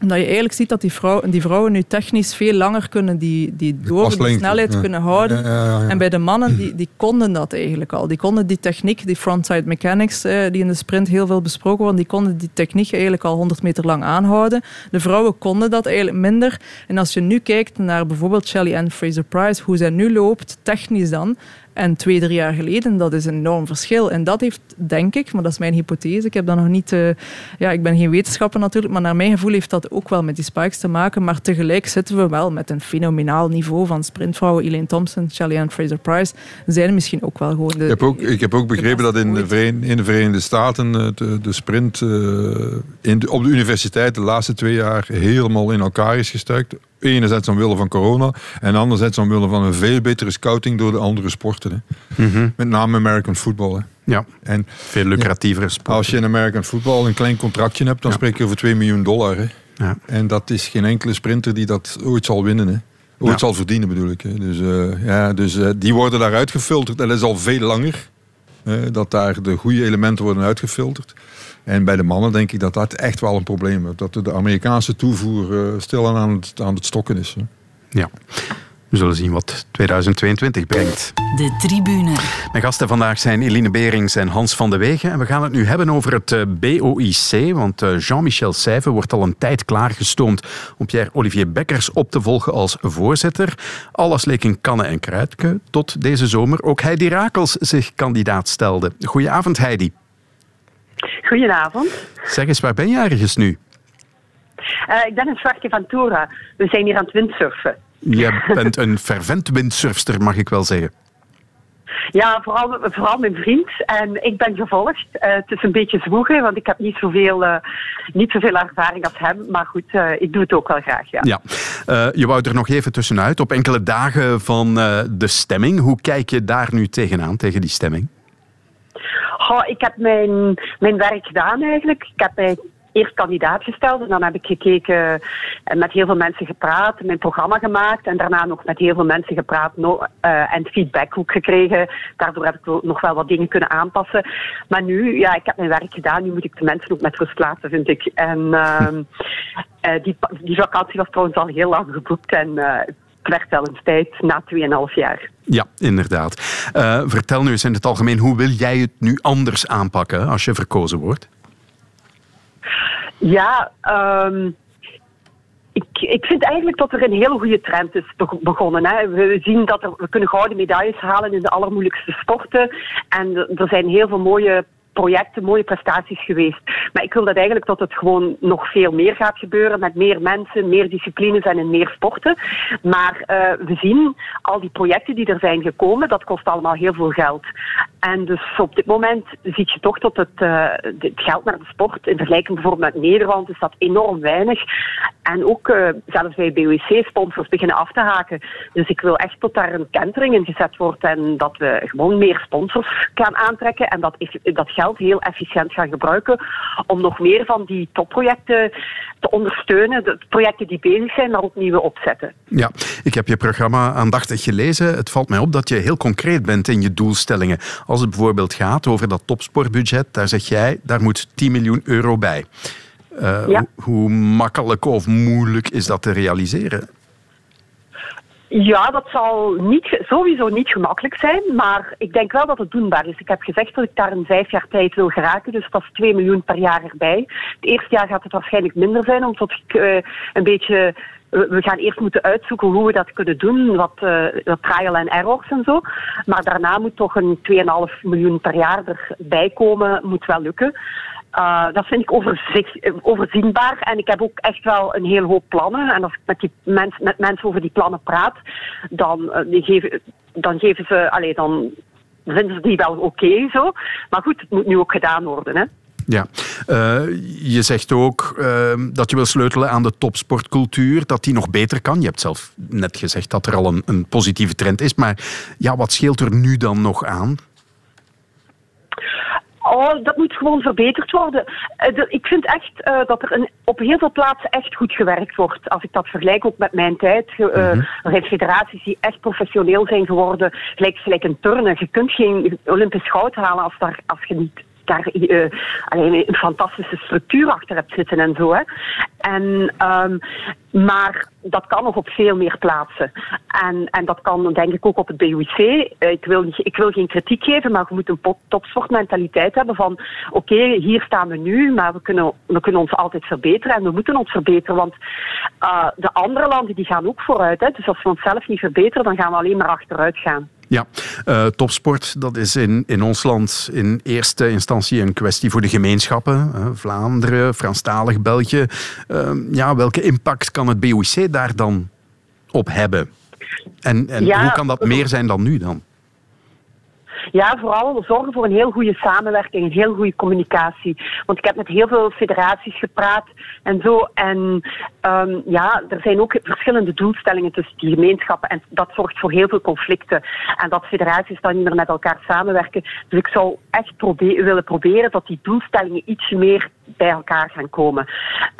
omdat je eigenlijk ziet dat die, vrouw, die vrouwen nu technisch veel langer kunnen die, die door de snelheid ja. kunnen houden. Ja. En bij de mannen, die, (clears throat) die konden dat eigenlijk al. Die konden die techniek, die frontside mechanics, eh, die in de sprint heel veel besproken worden, die konden die techniek eigenlijk al 100 meter lang aanhouden. De vrouwen konden dat eigenlijk minder. En als je nu kijkt naar bijvoorbeeld Shelly Ann Fraser-Price, hoe zij nu loopt, technisch dan, en twee, drie jaar geleden, dat is een enorm verschil. En dat heeft, denk ik, maar dat is mijn hypothese, ik heb dat nog niet... eh, ja, ik ben geen wetenschapper natuurlijk, maar naar mijn gevoel heeft dat ook wel met die spikes te maken. Maar tegelijk zitten we wel met een fenomenaal niveau van sprintvrouwen. Elaine Thompson, Shelly Ann Fraser-Price zijn misschien ook wel gewoon de... Ik heb ook, ik heb ook begrepen dat in de, Veren- in de Verenigde Staten eh, de, de sprint eh, in de- op de universiteit de laatste twee jaar helemaal in elkaar is gestuikt. Enerzijds omwille van corona en anderzijds omwille van een veel betere scouting door de andere sporten. Hè. Met name American football. Hè. Ja, en, veel lucratievere sport. Als je in American football een klein contractje hebt, dan spreek je over 2 miljoen dollar. Hè. Ja. En dat is geen enkele sprinter die dat ooit zal winnen. Hè. Ooit Ja. zal verdienen bedoel ik. Hè. Dus, eh, ja, dus eh, die worden daaruit gefilterd. En dat is al veel langer. dat daar de goede elementen worden uitgefilterd. En bij de mannen denk ik dat dat echt wel een probleem is. Dat de Amerikaanse toevoer eh, stilaan aan het, aan het stokken is. Hè. Ja. We zullen zien wat 2022 brengt. De tribune. Mijn gasten vandaag zijn Eline Berings en Hans van de Wegen. En we gaan het nu hebben over het eh, BOIC. Want eh, Jean-Michel Seyve wordt al een tijd klaargestoomd om Pierre-Olivier Bekkers op te volgen als voorzitter. Alles leek in kannen en kruidke tot deze zomer ook Heidi Rakels zich kandidaat stelde. Goedenavond Heidi. Goedenavond. Zeg eens, waar ben je ergens nu? Eh, ik ben een Zwartje van Tora. We zijn hier aan het windsurfen. Je bent een fervent windsurfster, mag ik wel zeggen. Ja, vooral, vooral mijn vriend. En ik ben gevolgd. Eh, het is een beetje zwoegen, want ik heb niet zoveel, eh, niet zoveel ervaring als hem. Maar goed, eh, ik doe het ook wel graag, ja. Ja, je wou er nog even tussenuit. Op enkele dagen van de stemming. Hoe kijk je daar nu tegenaan, tegen die stemming? Ik heb mijn, mijn werk gedaan eigenlijk. Ik heb mij eerst kandidaat gesteld en dan heb ik gekeken en met heel veel mensen gepraat, mijn programma gemaakt en daarna nog met heel veel mensen gepraat uh, en feedback ook gekregen. Daardoor heb ik nog wel wat dingen kunnen aanpassen. Maar nu, ja, ik heb mijn werk gedaan, nu moet ik de mensen ook met rust laten, vind ik. En uh, (laughs) die, die vakantie was trouwens al heel lang geboekt en het werd wel eens tijd na 2,5 jaar. Ja, inderdaad. Vertel nu eens in het algemeen, hoe wil jij het nu anders aanpakken als je verkozen wordt? Ja, um, ik, ik vind eigenlijk dat er een hele goede trend is begonnen. Hè. We zien dat er, we kunnen gouden medailles halen in de allermoeilijkste sporten. En er zijn heel veel mooie projecten, mooie prestaties geweest. Maar ik wil dat eigenlijk dat het gewoon nog veel meer gaat gebeuren met meer mensen, meer disciplines en in meer sporten. Maar uh, we zien al die projecten die er zijn gekomen, dat kost allemaal heel veel geld. En dus op dit moment zie je toch dat het, uh, het geld naar de sport, in vergelijking bijvoorbeeld met Nederland, is dat enorm weinig. En ook uh, zelfs bij BOC-sponsors beginnen af te haken. Dus ik wil echt dat daar een kentering in gezet wordt en dat we gewoon meer sponsors gaan aantrekken en dat, dat geld geld heel efficiënt gaan gebruiken om nog meer van die topprojecten te ondersteunen. De projecten die bezig zijn, maar ook nieuwe opzetten. Ja, ik heb je programma aandachtig gelezen. Het valt mij op dat je heel concreet bent in je doelstellingen. Als het bijvoorbeeld gaat over dat topsportbudget, daar zeg jij, daar moet 10 miljoen euro bij. Uh, ja. Hoe makkelijk of moeilijk is dat te realiseren? Ja, dat zal niet, sowieso niet gemakkelijk zijn, maar ik denk wel dat het doenbaar is. Ik heb gezegd dat ik daar in vijf jaar tijd wil geraken, dus dat is 2 miljoen per jaar erbij. Het eerste jaar gaat het waarschijnlijk minder zijn, omdat ik uh, een beetje we gaan eerst moeten uitzoeken hoe we dat kunnen doen, wat, uh, trial en errors en zo. Maar daarna moet toch een 2,5 miljoen per jaar erbij komen, moet wel lukken. Uh, dat vind ik overzienbaar. En ik heb ook echt wel een heel hoop plannen. En als ik met, die mens, met mensen over die plannen praat, dan, die geven, dan geven ze, allee, dan vinden ze die wel oké zo. Maar goed, het moet nu ook gedaan worden. Hè. Ja, uh, je zegt ook uh, dat je wil sleutelen aan de topsportcultuur, dat die nog beter kan. Je hebt zelf net gezegd dat er al een, een positieve trend is. Maar ja, wat scheelt er nu dan nog aan? Oh, dat moet gewoon verbeterd worden. Uh, ik vind echt uh, dat er een, op heel veel plaatsen echt goed gewerkt wordt. Als ik dat vergelijk ook met mijn tijd. Uh. Er zijn federaties die echt professioneel zijn geworden. Gelijk, gelijk een turnen. Je kunt geen Olympisch goud halen als, daar, als je niet daar uh, alleen een fantastische structuur achter hebt zitten en zo. Hè. En, um, maar dat kan nog op veel meer plaatsen. En, en dat kan denk ik ook op het BUC. Uh, ik, wil, ik wil geen kritiek geven, maar we moeten een topsportmentaliteit hebben van oké, hier staan we nu, maar we kunnen, we kunnen ons altijd verbeteren en we moeten ons verbeteren, want uh, de andere landen die gaan ook vooruit. Hè. Dus als we onszelf niet verbeteren, dan gaan we alleen maar achteruit gaan. Ja, uh, topsport dat is in, in ons land in eerste instantie een kwestie voor de gemeenschappen. Uh, Vlaanderen, Franstalig België. Uh, ja, welke impact kan het BOC daar dan op hebben? En, en ja, hoe kan dat meer zijn dan nu dan? Ja, vooral zorgen voor een heel goede samenwerking, een heel goede communicatie. Want ik heb met heel veel federaties gepraat en zo. En um, ja, er zijn ook verschillende doelstellingen tussen die gemeenschappen. En dat zorgt voor heel veel conflicten. En dat federaties dan niet meer met elkaar samenwerken. Dus ik zou echt willen proberen dat die doelstellingen iets meer bij elkaar gaan komen.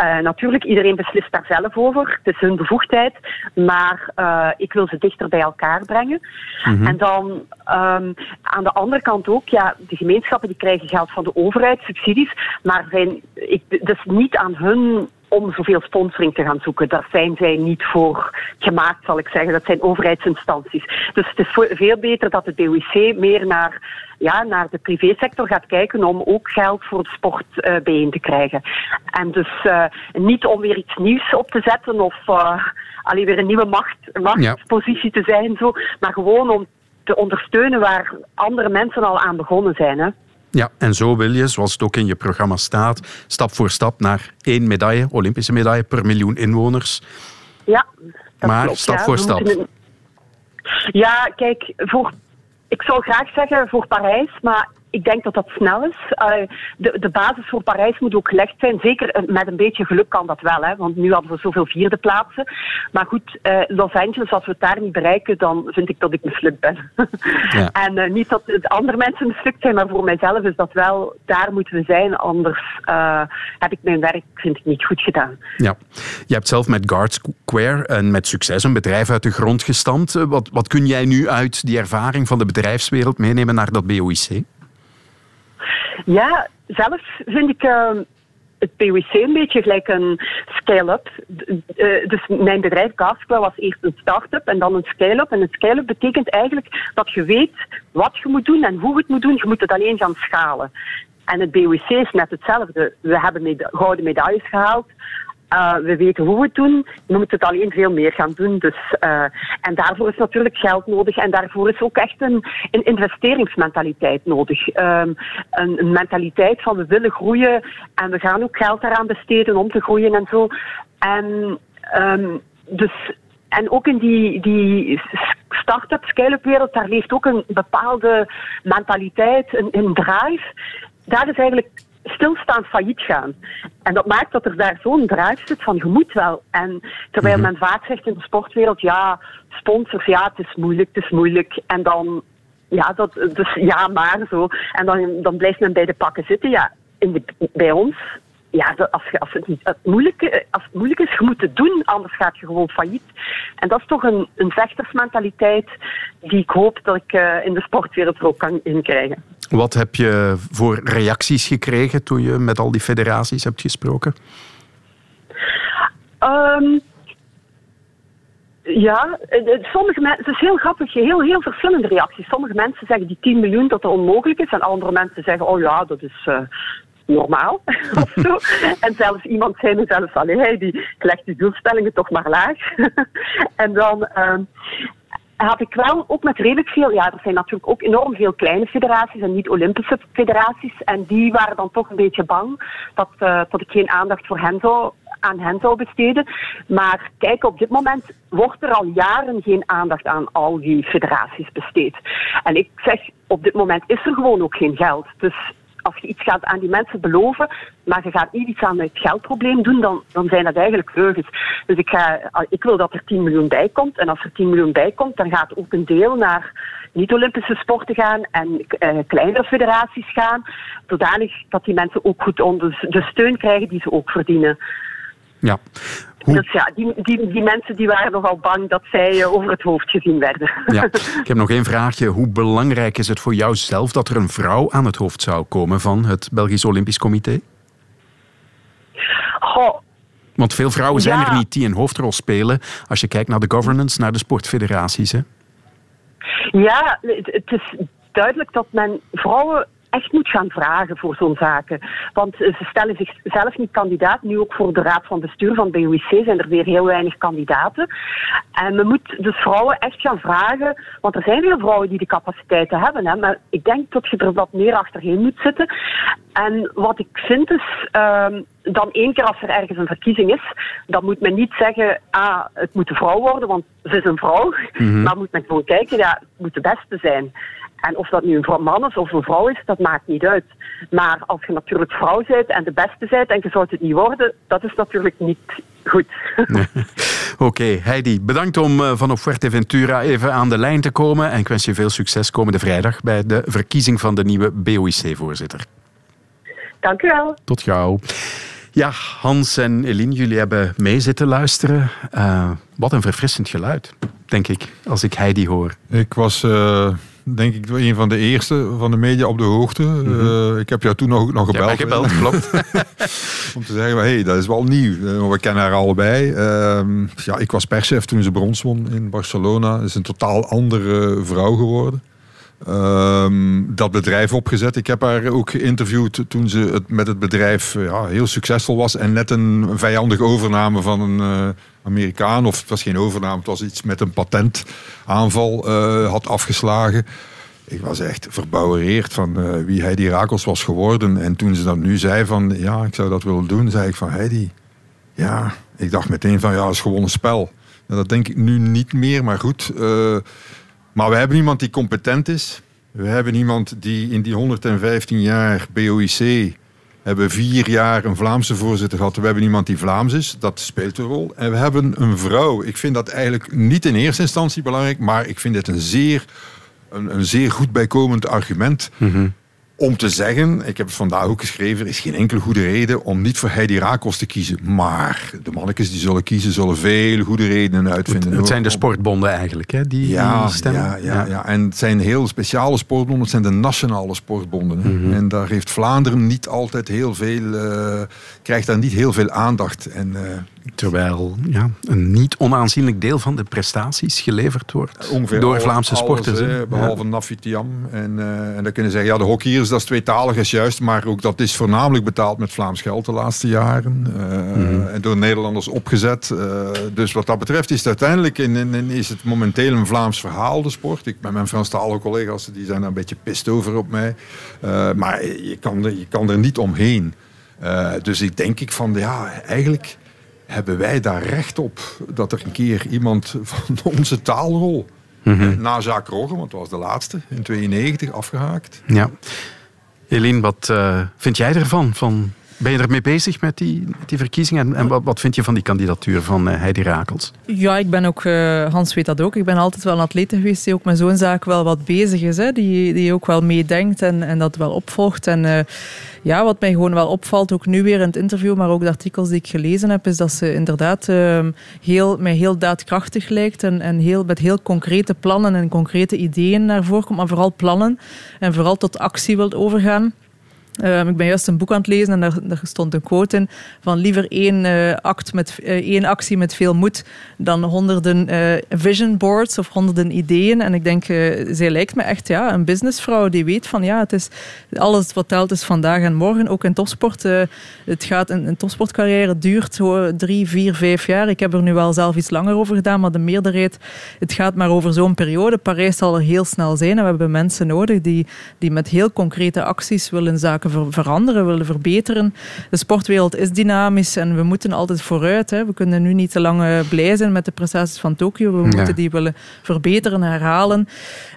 Uh, natuurlijk, iedereen beslist daar zelf over. Het is hun bevoegdheid. Maar uh, ik wil ze dichter bij elkaar brengen. Mm -hmm. En dan um, aan de andere kant ook, ja, de gemeenschappen die krijgen geld van de overheid, subsidies. Maar zijn, ik, dus niet aan hun om zoveel sponsoring te gaan zoeken. Daar zijn zij niet voor gemaakt, zal ik zeggen. Dat zijn overheidsinstanties. Dus het is veel beter dat het BOIC meer naar, ja, naar de privésector gaat kijken om ook geld voor de sport uh, bijeen te krijgen. En dus uh, niet om weer iets nieuws op te zetten of uh, alleen weer een nieuwe macht, machtspositie te zijn, zo, maar gewoon om te ondersteunen waar andere mensen al aan begonnen zijn. Hè. Ja, en zo wil je, zoals het ook in je programma staat, stap voor stap naar één medaille, Olympische medaille per miljoen inwoners. Ja, maar klopt, stap ja. voor stap. Moeten... Ja, kijk, voor, ik zou graag zeggen voor Parijs, maar ik denk dat dat snel is. de, de basis voor Parijs moet ook gelegd zijn. Zeker met een beetje geluk kan dat wel, hè, want nu hadden we zoveel vierde plaatsen. Maar goed, Los Angeles, als we het daar niet bereiken, dan vind ik dat ik mislukt ben. Ja. (laughs) en niet dat de andere mensen mislukt zijn, maar voor mijzelf is dat wel, daar moeten we zijn. Anders heb ik mijn werk, vind ik, niet goed gedaan. Ja, je hebt zelf met Guard Square en met succes een bedrijf uit de grond gestampt. Wat, wat kun jij nu uit die ervaring van de bedrijfswereld meenemen naar dat BOIC? Ja, zelf vind ik uh, het POIC een beetje gelijk een scale-up. Uh, dus mijn bedrijf Gasquel was eerst een start-up en dan een scale-up. En een scale-up betekent eigenlijk dat je weet wat je moet doen en hoe je het moet doen. Je moet het alleen gaan schalen. En het BOIC is net hetzelfde. We hebben gouden medailles gehaald. Uh, we weten hoe we het doen. We moeten het alleen veel meer gaan doen. Dus, uh, en daarvoor is natuurlijk geld nodig. En daarvoor is ook echt een, een investeringsmentaliteit nodig. Um, een, een, mentaliteit van we willen groeien. En we gaan ook geld daaraan besteden om te groeien en zo. En, um, dus, en ook in die, die start-up, scale-up wereld, daar leeft ook een bepaalde mentaliteit, een, een drive. Daar is eigenlijk stilstaan failliet gaan. En dat maakt dat er daar zo'n drive zit van je moet wel. En terwijl mhm. men vaak zegt in de sportwereld, ja, sponsors, ja, het is moeilijk, het is moeilijk. En dan, ja, dat, dus ja, maar zo. En dan, dan blijft men bij de pakken zitten. Ja, in de, bij ons ja, als, je, als, het niet, het moeilijke, als het moeilijk is, je moet het doen, anders gaat je gewoon failliet. En dat is toch een, een vechtersmentaliteit die ik hoop dat ik uh, in de sportwereld ook kan inkrijgen. Wat heb je voor reacties gekregen toen je met al die federaties hebt gesproken? Um, ja, sommige mensen, het is heel grappig, heel, heel verschillende reacties. Sommige mensen zeggen die 10 miljoen dat het onmogelijk is, en andere mensen zeggen, oh ja, dat is, uh, normaal (laughs) of zo. En zelfs iemand zei me zelfs, allee, die legt die doelstellingen toch maar laag. (laughs) en dan uh, had ik wel ook met redelijk veel, ja, er zijn natuurlijk ook enorm veel kleine federaties en niet-Olympische federaties. En die waren dan toch een beetje bang dat, uh, dat ik geen aandacht voor hen zou aan hen zou besteden. Maar kijk, op dit moment wordt er al jaren geen aandacht aan al die federaties besteed. En ik zeg, op dit moment is er gewoon ook geen geld. Dus als je iets gaat aan die mensen beloven, maar je gaat niet iets aan het geldprobleem doen, dan, dan zijn dat eigenlijk leugens. Dus ik, ga, ik wil dat er 10 miljoen bij komt. En als er 10 miljoen bij komt, dan gaat ook een deel naar niet-Olympische sporten gaan en eh, kleinere federaties gaan. Zodanig dat die mensen ook goed de steun krijgen die ze ook verdienen. Ja. Dus ja, die, die, die mensen die waren nogal bang dat zij eh, over het hoofd gezien werden. Ja. (laughs) Ik heb nog één vraagje. Hoe belangrijk is het voor jou zelf dat er een vrouw aan het hoofd zou komen van het Belgisch Olympisch Comité? Goh, Want veel vrouwen zijn er niet die een hoofdrol spelen als je kijkt naar de governance, naar de sportfederaties. Hè? Ja, het is duidelijk dat men vrouwen echt moet gaan vragen voor zo'n zaken. Want ze stellen zichzelf niet kandidaat. Nu ook voor de raad van bestuur van BOIC zijn er weer heel weinig kandidaten. En men moet dus vrouwen echt gaan vragen, want er zijn veel vrouwen die de capaciteiten hebben. Hè, maar ik denk dat je er wat meer achterheen moet zitten. En wat ik vind is, um, dan één keer als er ergens een verkiezing is, dan moet men niet zeggen, ah, het moet een vrouw worden, want ze is een vrouw. Mhm. Maar moet men gewoon kijken, ja, het moet de beste zijn. En of dat nu een man is of een vrouw is, dat maakt niet uit. Maar als je natuurlijk vrouw bent en de beste bent en je zou het niet worden, dat is natuurlijk niet goed. (laughs) Oké, Heidi, bedankt om uh, van op Fuerteventura even aan de lijn te komen. En ik wens je veel succes komende vrijdag bij de verkiezing van de nieuwe BOIC-voorzitter. Dank u wel. Tot gauw. Ja, Hans en Eline, jullie hebben mee zitten luisteren. Uh, wat een verfrissend geluid, denk ik, als ik Heidi hoor. Ik was... Uh denk ik een van de eerste van de media op de hoogte. Mm -hmm. ik heb jou toen nog, nog gebeld. Ja, gebeld, klopt. (laughs) Om te zeggen, hey, dat is wel nieuw. Uh, we kennen haar allebei. Uh, ja, ik was perschef toen ze brons won in Barcelona. is een totaal andere vrouw geworden. Ehm, dat bedrijf opgezet. Ik heb haar ook geïnterviewd toen ze het, met het bedrijf ja, heel succesvol was en net een vijandige overname van een uh, Amerikaan, of het was geen overname, het was iets met een patentaanval uh, had afgeslagen. Ik was echt verbouwereerd van uh, wie Heidi Rakels was geworden. En toen ze dat nu zei van ja, ik zou dat willen doen, zei ik van Heidi, ja, ik dacht meteen van ja, het is gewoon een spel. dat denk ik nu niet meer, maar goed. Maar we hebben iemand die competent is. We hebben iemand die in die 115 jaar BOIC hebben vier jaar een Vlaamse voorzitter gehad. We hebben iemand die Vlaams is, dat speelt een rol. En we hebben een vrouw. Ik vind dat eigenlijk niet in eerste instantie belangrijk, maar ik vind het een zeer, een, een zeer goed bijkomend argument. Mhm om te zeggen, ik heb het vandaag ook geschreven, er is geen enkele goede reden om niet voor Heidi Rakos te kiezen. Maar de mannetjes die zullen kiezen, zullen veel goede redenen uitvinden. Het, zijn de sportbonden eigenlijk, hè, die, ja, die stemmen. Ja, ja, ja, en het zijn heel speciale sportbonden, het zijn de nationale sportbonden. Mhm. En daar heeft Vlaanderen niet altijd heel veel, uh, krijgt daar niet heel veel aandacht. En, uh, Terwijl ja, een niet onaanzienlijk deel van de prestaties geleverd wordt Ongeveer door alles, Vlaamse sporters. Alles, behalve ja. Nafitiam. En, uh, en dan kunnen zeggen, ja, de hockeyers, dat is tweetalig, is juist. Maar ook dat is voornamelijk betaald met Vlaams geld de laatste jaren. Uh, mm -hmm. En door Nederlanders opgezet. Uh, dus wat dat betreft is het uiteindelijk in, in, in, is het momenteel een Vlaams verhaal, de sport. Ik met mijn Franstalige collega's, die zijn er een beetje pist over op mij. maar je kan, er, je kan er niet omheen. dus ik denk ik van, ja, eigenlijk hebben wij daar recht op dat er een keer iemand van (laughs) onze taalrol, mm -hmm. na Jacques want dat was de laatste, in 92 afgehaakt. Ja. Eline, wat uh, vind jij ervan? Van, ben je ermee bezig met die, met die verkiezingen? En, en wat, wat, vind je van die kandidatuur van uh, Heidi Rakels? Ja, ik ben ook, uh, Hans weet dat ook, ik ben altijd wel een atleet geweest die ook met zo'n zaak wel wat bezig is. Hè? Die, die ook wel meedenkt en, en dat wel opvolgt. En ja, wat mij gewoon wel opvalt, ook nu weer in het interview, maar ook de artikels die ik gelezen heb, is dat ze inderdaad uh, heel, mij heel daadkrachtig lijkt en, en heel, met heel concrete plannen en concrete ideeën naar voren komt, maar vooral plannen en vooral tot actie wilt overgaan. Uh, ik ben juist een boek aan het lezen en daar, stond een quote in van liever één, uh, act met, uh, één actie met veel moed dan honderden vision boards of honderden ideeën. En ik denk, zij lijkt me echt ja, een businessvrouw die weet van ja, het is alles wat telt is vandaag en morgen. Ook in topsport. het gaat, een, een topsportcarrière duurt drie, vier, vijf jaar. Ik heb er nu wel zelf iets langer over gedaan, maar de meerderheid, het gaat maar over zo'n periode. Parijs zal er heel snel zijn en we hebben mensen nodig die, die met heel concrete acties willen zaken ver veranderen, willen verbeteren. De sportwereld is dynamisch en we moeten altijd vooruit. Hè. We kunnen nu niet te lang blij zijn met de prestaties van Tokio. We moeten die willen verbeteren, herhalen.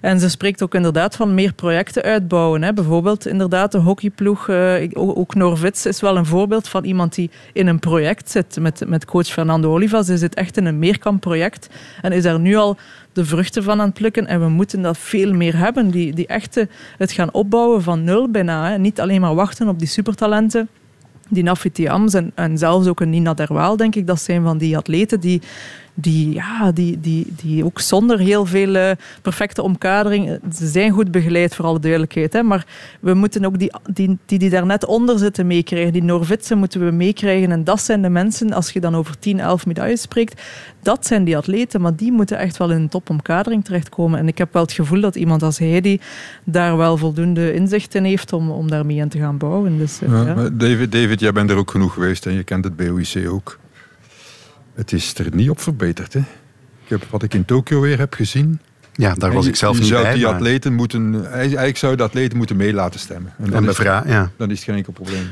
En ze spreekt ook inderdaad van meer projecten uitbouwen. Hè. Bijvoorbeeld inderdaad de hockeyploeg, uh, ook Norvits is wel een voorbeeld van iemand die in een project zit met, met coach Fernando Olivas. Ze zit echt in een meerkampproject en is daar nu al de vruchten van aan het plukken. En we moeten dat veel meer hebben. Die, die echte, het gaan opbouwen van nul bijna. Hè. Niet alleen maar wachten op die supertalenten. Die Nafitiams en, en zelfs ook een Nina Derwaal, denk ik, dat zijn van die atleten die, die, ja, die, die, die ook zonder heel veel uh, perfecte omkadering, ze zijn goed begeleid voor alle duidelijkheid, hè, maar we moeten ook die die, die, die daar net onder zitten meekrijgen. Die Norvitsen moeten we meekrijgen en dat zijn de mensen, als je dan over 10, 11 medailles spreekt, dat zijn die atleten, maar die moeten echt wel in een topomkadering terechtkomen. En ik heb wel het gevoel dat iemand als Heidi daar wel voldoende inzicht in heeft om, om daarmee aan te gaan bouwen. Dus, uh, ja, ja. David, David, jij bent er ook genoeg geweest en je kent het BOIC ook. Het is er niet op verbeterd. Hè? Ik heb, wat ik in Tokio weer heb gezien. Ja, daar was je, ik zelf je niet zou bij. Die maar- atleten moeten, eigenlijk zou de atleten moeten mee laten stemmen. En dan, is, bevra- ja. dan is het geen enkel probleem.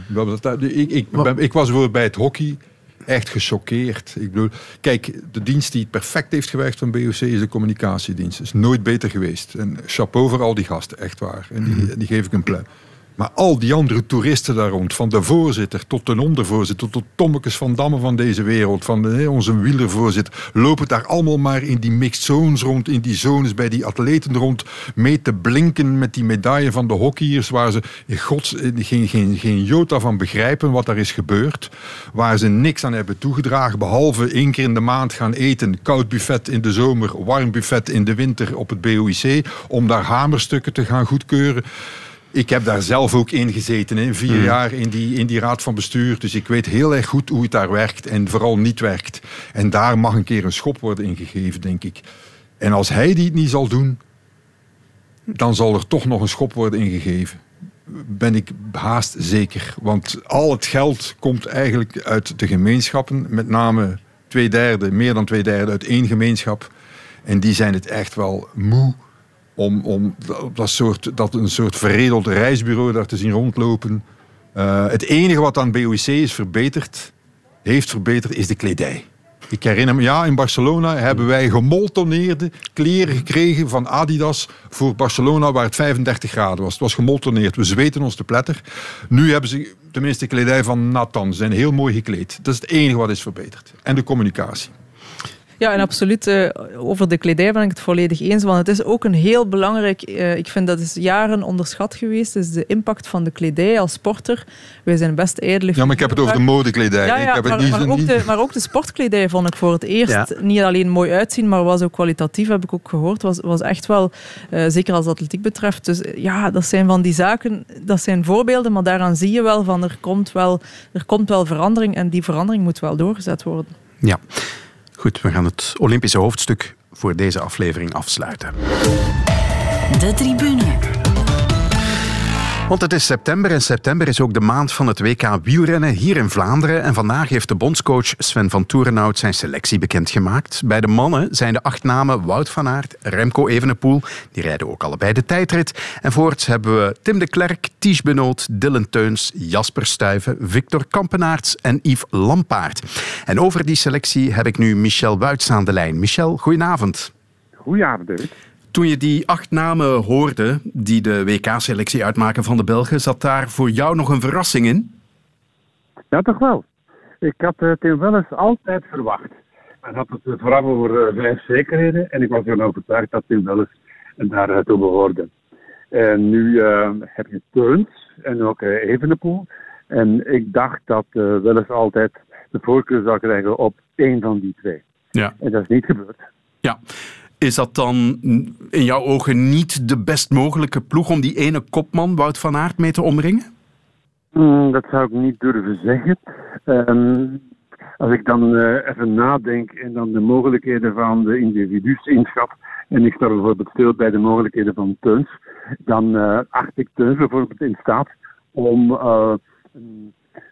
Ik, ik, ben- ik was bijvoorbeeld bij het hockey echt gechoqueerd. Ik bedoel, kijk, de dienst die het perfect heeft gewerkt van BOC is de communicatiedienst. is nooit beter geweest. En chapeau voor al die gasten, echt waar. En die, die geef ik een pluim. Maar al die andere toeristen daar rond, van de voorzitter tot de ondervoorzitter, tot Tommekes van Damme van deze wereld, van onze wielervoorzitter, lopen daar allemaal maar in die mixed zones rond, in die zones bij die atleten rond, mee te blinken met die medaille van de hockeyers, waar ze in gods, geen, geen, geen jota van begrijpen wat daar is gebeurd, waar ze niks aan hebben toegedragen, behalve één keer in de maand gaan eten, koud buffet in de zomer, warm buffet in de winter op het BOIC, om daar hamerstukken te gaan goedkeuren. Ik heb daar zelf ook in gezeten, hè, vier Mm. jaar in die, in die raad van bestuur. Dus ik weet heel erg goed hoe het daar werkt en vooral niet werkt. En daar mag een keer een schop worden ingegeven, denk ik. En als hij die het niet zal doen, dan zal er toch nog een schop worden ingegeven. Ben ik haast zeker. Want al het geld komt eigenlijk uit de gemeenschappen. Met name twee derde, meer dan twee derde uit één gemeenschap. En die zijn het echt wel moe om, om dat, soort, dat een soort verredeld reisbureau daar te zien rondlopen. Uh, het enige wat aan BOIC is verbeterd, heeft verbeterd, is de kledij. Ik herinner me, ja, in Barcelona hebben wij gemoltoneerde kleren gekregen van Adidas voor Barcelona waar het 35 graden was. Het was gemoltoneerd. We zweten ons te pletter. Nu hebben ze tenminste kledij van Nathan. Ze zijn heel mooi gekleed. Dat is het enige wat is verbeterd. En de communicatie. Ja, en absoluut. Uh, over de kledij ben ik het volledig eens. Want het is ook een heel belangrijk... Uh, ik vind dat is jaren onderschat geweest. is de impact van de kledij als sporter. Wij zijn best ijdelig... Ja, maar ik heb het over de modekledij. Ja, ja, ik heb maar, het niet, maar, ook de, maar ook de sportkledij vond ik voor het eerst ja. niet alleen mooi uitzien, maar was ook kwalitatief, heb ik ook gehoord. Was, was echt wel, uh, zeker als atletiek betreft. Dus ja, dat zijn van die zaken, dat zijn voorbeelden, maar daaraan zie je wel van er komt wel, er komt wel verandering en die verandering moet wel doorgezet worden. Ja. Goed, we gaan het Olympische hoofdstuk voor deze aflevering afsluiten. De tribune. Want het is september en september is ook de maand van het WK wielrennen hier in Vlaanderen. En vandaag heeft de bondscoach Sven van Toerenhout zijn selectie bekendgemaakt. Bij de mannen zijn de acht namen Wout van Aert, Remco Evenepoel. Die rijden ook allebei de tijdrit. En voorts hebben we Tim de Klerk, Ties Benoot, Dylan Teuns, Jasper Stuyven, Victor Kampenaerts en Yves Lampaard. En over die selectie heb ik nu Michel Wuits aan de lijn. Michel, goedenavond. Goedenavond, David. Toen je die acht namen hoorde die de WK-selectie uitmaken van de Belgen, zat daar voor jou nog een verrassing in? Ja, toch wel. Ik had uh, Tim Welles altijd verwacht. Hij had het vooral over uh, vijf zekerheden en ik was ervan overtuigd dat Tim Welles daartoe behoorde. En nu uh, heb je Teuns en ook Evenepoel. En ik dacht dat Welles altijd de voorkeur zou krijgen op één van die twee. Ja. En dat is niet gebeurd. Ja. Is dat dan in jouw ogen niet de best mogelijke ploeg om die ene kopman, Wout van Aert, mee te omringen? Mm, dat zou ik niet durven zeggen. Um, als ik dan uh, even nadenk en dan de mogelijkheden van de individu's inschat, en ik sta bijvoorbeeld stil bij de mogelijkheden van Teuns, dan uh, acht ik Teuns bijvoorbeeld in staat om uh,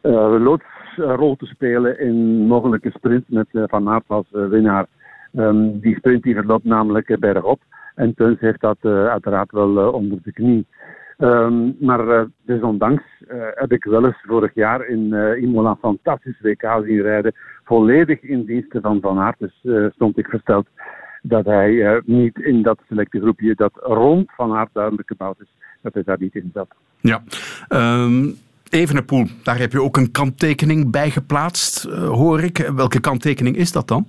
een loodsrol te spelen in mogelijke sprints met Van Aert als winnaar. Um, die sprint die verloopt namelijk bergop. En Teuns heeft dat uh, uiteraard wel uh, onder de knie. Um, maar uh, desondanks heb ik wel eens vorig jaar in Imola een fantastisch WK zien rijden. Volledig in diensten van Van Aert. Dus stond ik versteld dat hij niet in dat selecte groepje dat rond Van Aert duidelijk gebouwd is, dat hij daar niet in zat. Ja. Um... Evenepoel, daar heb je ook een kanttekening bij geplaatst, hoor ik. Welke kanttekening is dat dan?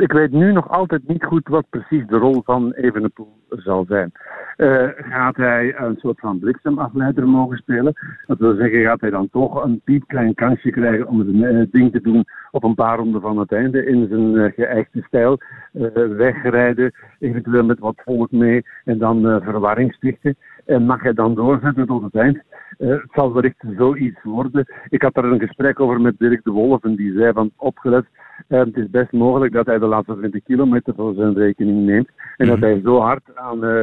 Ik weet nu nog altijd niet goed wat precies de rol van Evenepoel zal zijn. Uh, gaat hij een soort van bliksemafleider mogen spelen? Dat wil zeggen, gaat hij dan toch een piepklein kansje krijgen om het ding te doen op een paar ronden van het einde in zijn uh, geëikte stijl? Uh, wegrijden, eventueel met wat volk mee en dan verwarring stichten. En mag hij dan doorzetten tot het eind? Het zal wellicht zoiets worden. Ik had er een gesprek over met Dirk de Wolf en die zei van opgelet uh, het is best mogelijk dat hij de laatste 20 kilometer voor zijn rekening neemt. En dat hij zo hard aan uh,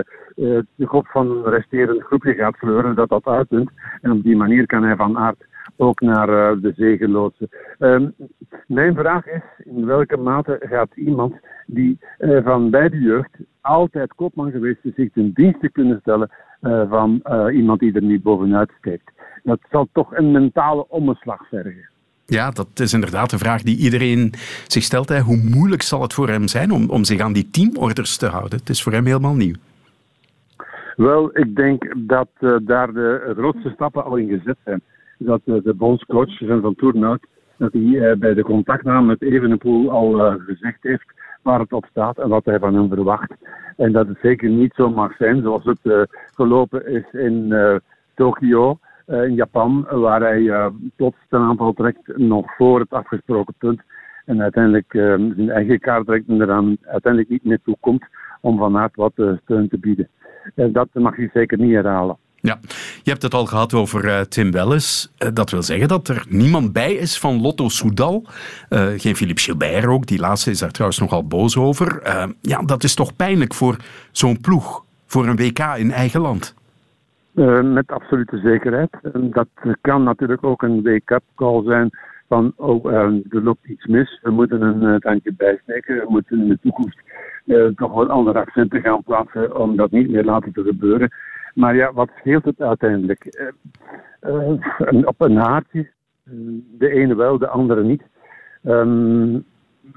de kop van een resterend groepje gaat fleuren dat dat uitpunt. En op die manier kan hij van aard ook naar de zege loodsen. Um, mijn vraag is, in welke mate gaat iemand die van bij de jeugd altijd kopman geweest is, zich ten dienste kunnen stellen van iemand die er niet bovenuit steekt? Dat zal toch een mentale omslag vergen. Ja, dat is inderdaad een vraag die iedereen zich stelt. Hè. Hoe moeilijk zal het voor hem zijn om, om zich aan die teamorders te houden? Het is voor hem helemaal nieuw. Wel, ik denk dat uh, daar de grootste stappen al in gezet zijn. Dat uh, de bondscoach van Toernout, dat hij uh, bij de contactname met Evenepoel al gezegd heeft waar het op staat en wat hij van hem verwacht. En dat het zeker niet zo mag zijn zoals het gelopen is in Tokio in Japan, waar hij plots ten aanval trekt nog voor het afgesproken punt. En uiteindelijk zijn eigen kaart trekt en eraan uiteindelijk niet meer toe komt om Van Aert wat steun te bieden. dat mag je zeker niet herhalen. Ja, je hebt het al gehad over Tim Welles. dat wil zeggen dat er niemand bij is van Lotto Soudal. geen Philippe Gilbert ook, die laatste is daar trouwens nogal boos over. ja, dat is toch pijnlijk voor zo'n ploeg, voor een WK in eigen land. Met absolute zekerheid. Dat kan natuurlijk ook een wake-up call zijn van, oh, er loopt iets mis, we moeten een tandje bijsteken, we moeten in de toekomst toch wat andere accenten gaan plaatsen om dat niet meer laten te gebeuren. Maar ja, wat scheelt het uiteindelijk? op een haartje, de ene wel, de andere niet. Um,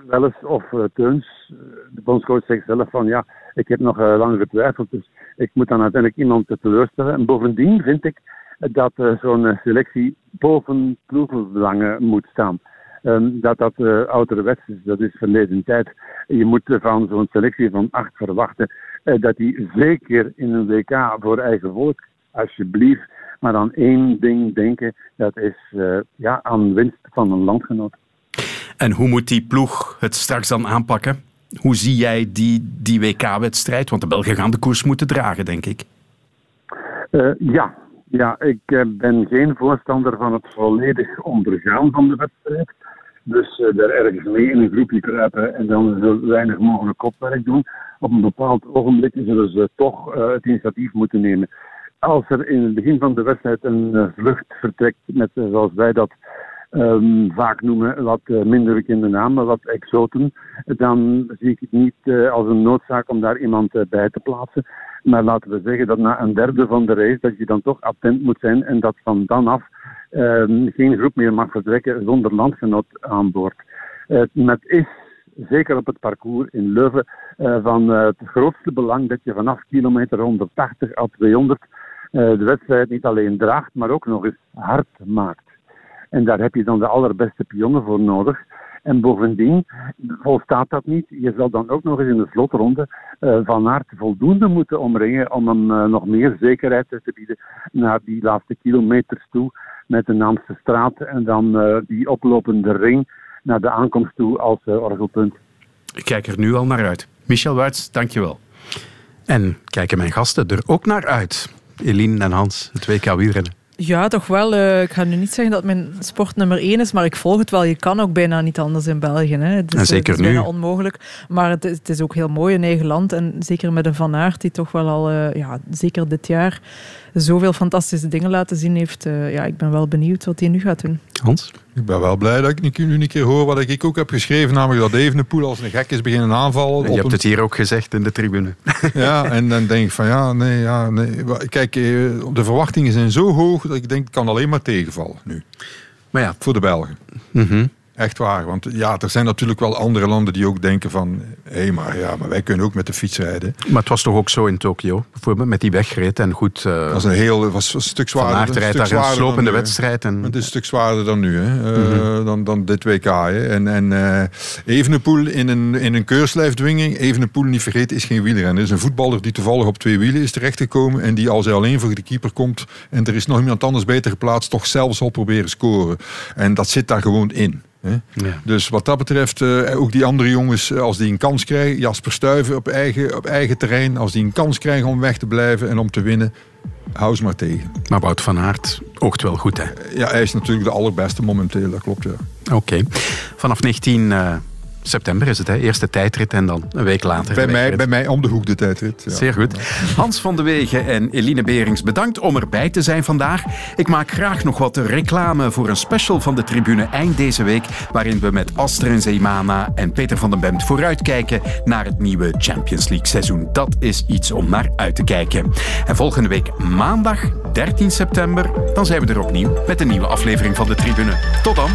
wel eens, of uh, Teuns, de bondscoach zegt zelf van ja, ik heb nog uh, lang getwijfeld, dus ik moet dan uiteindelijk iemand teleurstellen. En bovendien vind ik dat zo'n selectie boven ploegenbelangen moet staan. Um, dat dat uh, ouderwets is, dat is verleden tijd. Je moet van zo'n selectie van acht verwachten uh, dat die zeker in een WK voor eigen volk, alsjeblieft, maar aan één ding denken, dat is uh, ja, aan winst van een landgenoot. En hoe moet die ploeg het straks dan aanpakken? Hoe zie jij die, die WK-wedstrijd? Want de Belgen gaan de koers moeten dragen, denk ik. ja, ja, ik ben geen voorstander van het volledig ondergaan van de wedstrijd. Dus uh, daar ergens mee in een groepje kruipen en dan zo weinig mogelijk kopwerk doen. Op een bepaald ogenblik zullen ze toch uh, het initiatief moeten nemen. Als er in het begin van de wedstrijd een uh, vlucht vertrekt met, zoals wij dat um, vaak noemen, wat minder bekende namen, wat exoten, dan zie ik het niet als een noodzaak om daar iemand bij te plaatsen. Maar laten we zeggen dat na een derde van de race dat je dan toch attent moet zijn en dat van dan af uh, geen groep meer mag vertrekken zonder landgenoot aan boord. Uh, het is zeker op het parcours in Leuven uh, van het grootste belang dat je vanaf kilometer 180 à 200 de wedstrijd niet alleen draagt, maar ook nog eens hard maakt. En daar heb je dan de allerbeste pionnen voor nodig. En bovendien volstaat dat niet. Je zal dan ook nog eens in de slotronde uh, Van Aert voldoende moeten omringen om hem uh, nog meer zekerheid te bieden naar die laatste kilometers toe met de Naamse straat en dan uh, die oplopende ring naar de aankomst toe als orgelpunt. Ik kijk er nu al naar uit. Michel Wuits, dankjewel. En kijken mijn gasten er ook naar uit. Eline en Hans, het WK wielrennen. Ja, toch wel. Uh, ik ga nu niet zeggen dat mijn sport nummer één is, maar ik volg het wel. Je kan ook bijna niet anders in België. Hè. Het is, en zeker het is nu. onmogelijk. Maar het is, het is, ook heel mooi in eigen land. En zeker met een Van Aert, die toch wel al, uh, ja, zeker dit jaar, zoveel fantastische dingen laten zien heeft. Uh, ja, ik ben wel benieuwd wat hij nu gaat doen. Hans? Ik ben wel blij dat ik nu een keer hoor wat ik ook heb geschreven, namelijk dat Evenepoel als een gek is beginnen aanvallen. Je hebt een... het hier ook gezegd in de tribune. (laughs) Ja, en dan denk ik van ja, nee, ja, nee. Kijk, de verwachtingen zijn zo hoog dat ik denk het kan alleen maar tegenvallen nu. Maar ja. Voor de Belgen. Mm -hmm. Echt waar. Want ja, er zijn natuurlijk wel andere landen die ook denken van... hé, hey, maar, ja, maar wij kunnen ook met de fiets rijden. Maar het was toch ook zo in Tokio, bijvoorbeeld, met die wegrit en goed... Uh, dat was een heel was een stuk zwaarder. Van Aert rijdt daar een slopende wedstrijd. En... Het is een stuk zwaarder dan nu, hè. Uh, mm -hmm. dan, dan dit WK. Hè. En, en uh, Evenepoel in een, in een keurslijfdwinging... Evenepoel, niet vergeten, is geen wielrenner. Is een voetballer die toevallig op twee wielen is terechtgekomen... en die als hij alleen voor de keeper komt... en er is nog iemand anders beter geplaatst... toch zelfs al proberen scoren. En dat zit daar gewoon in. Ja. Dus wat dat betreft, uh, ook die andere jongens, als die een kans krijgen, Jasper Stuyven op eigen, op eigen terrein, als die een kans krijgen om weg te blijven en om te winnen, hou ze maar tegen. Maar Wout van Aert oogt wel goed, hè? Ja, hij is natuurlijk de allerbeste momenteel, dat klopt, ja. Oké. Okay. Vanaf 19... Uh september is het, hè? eerste tijdrit en dan een week later. Bij mij, bij mij om de hoek de tijdrit. Ja. Zeer goed. Hans van de Wegen en Eline Berings, bedankt om erbij te zijn vandaag. Ik maak graag nog wat reclame voor een special van de tribune eind deze week, waarin we met Aster en Zeemana en Peter van den Bemt vooruitkijken naar het nieuwe Champions League seizoen. Dat is iets om naar uit te kijken. En volgende week maandag 13 september, dan zijn we er opnieuw met een nieuwe aflevering van de tribune. Tot dan.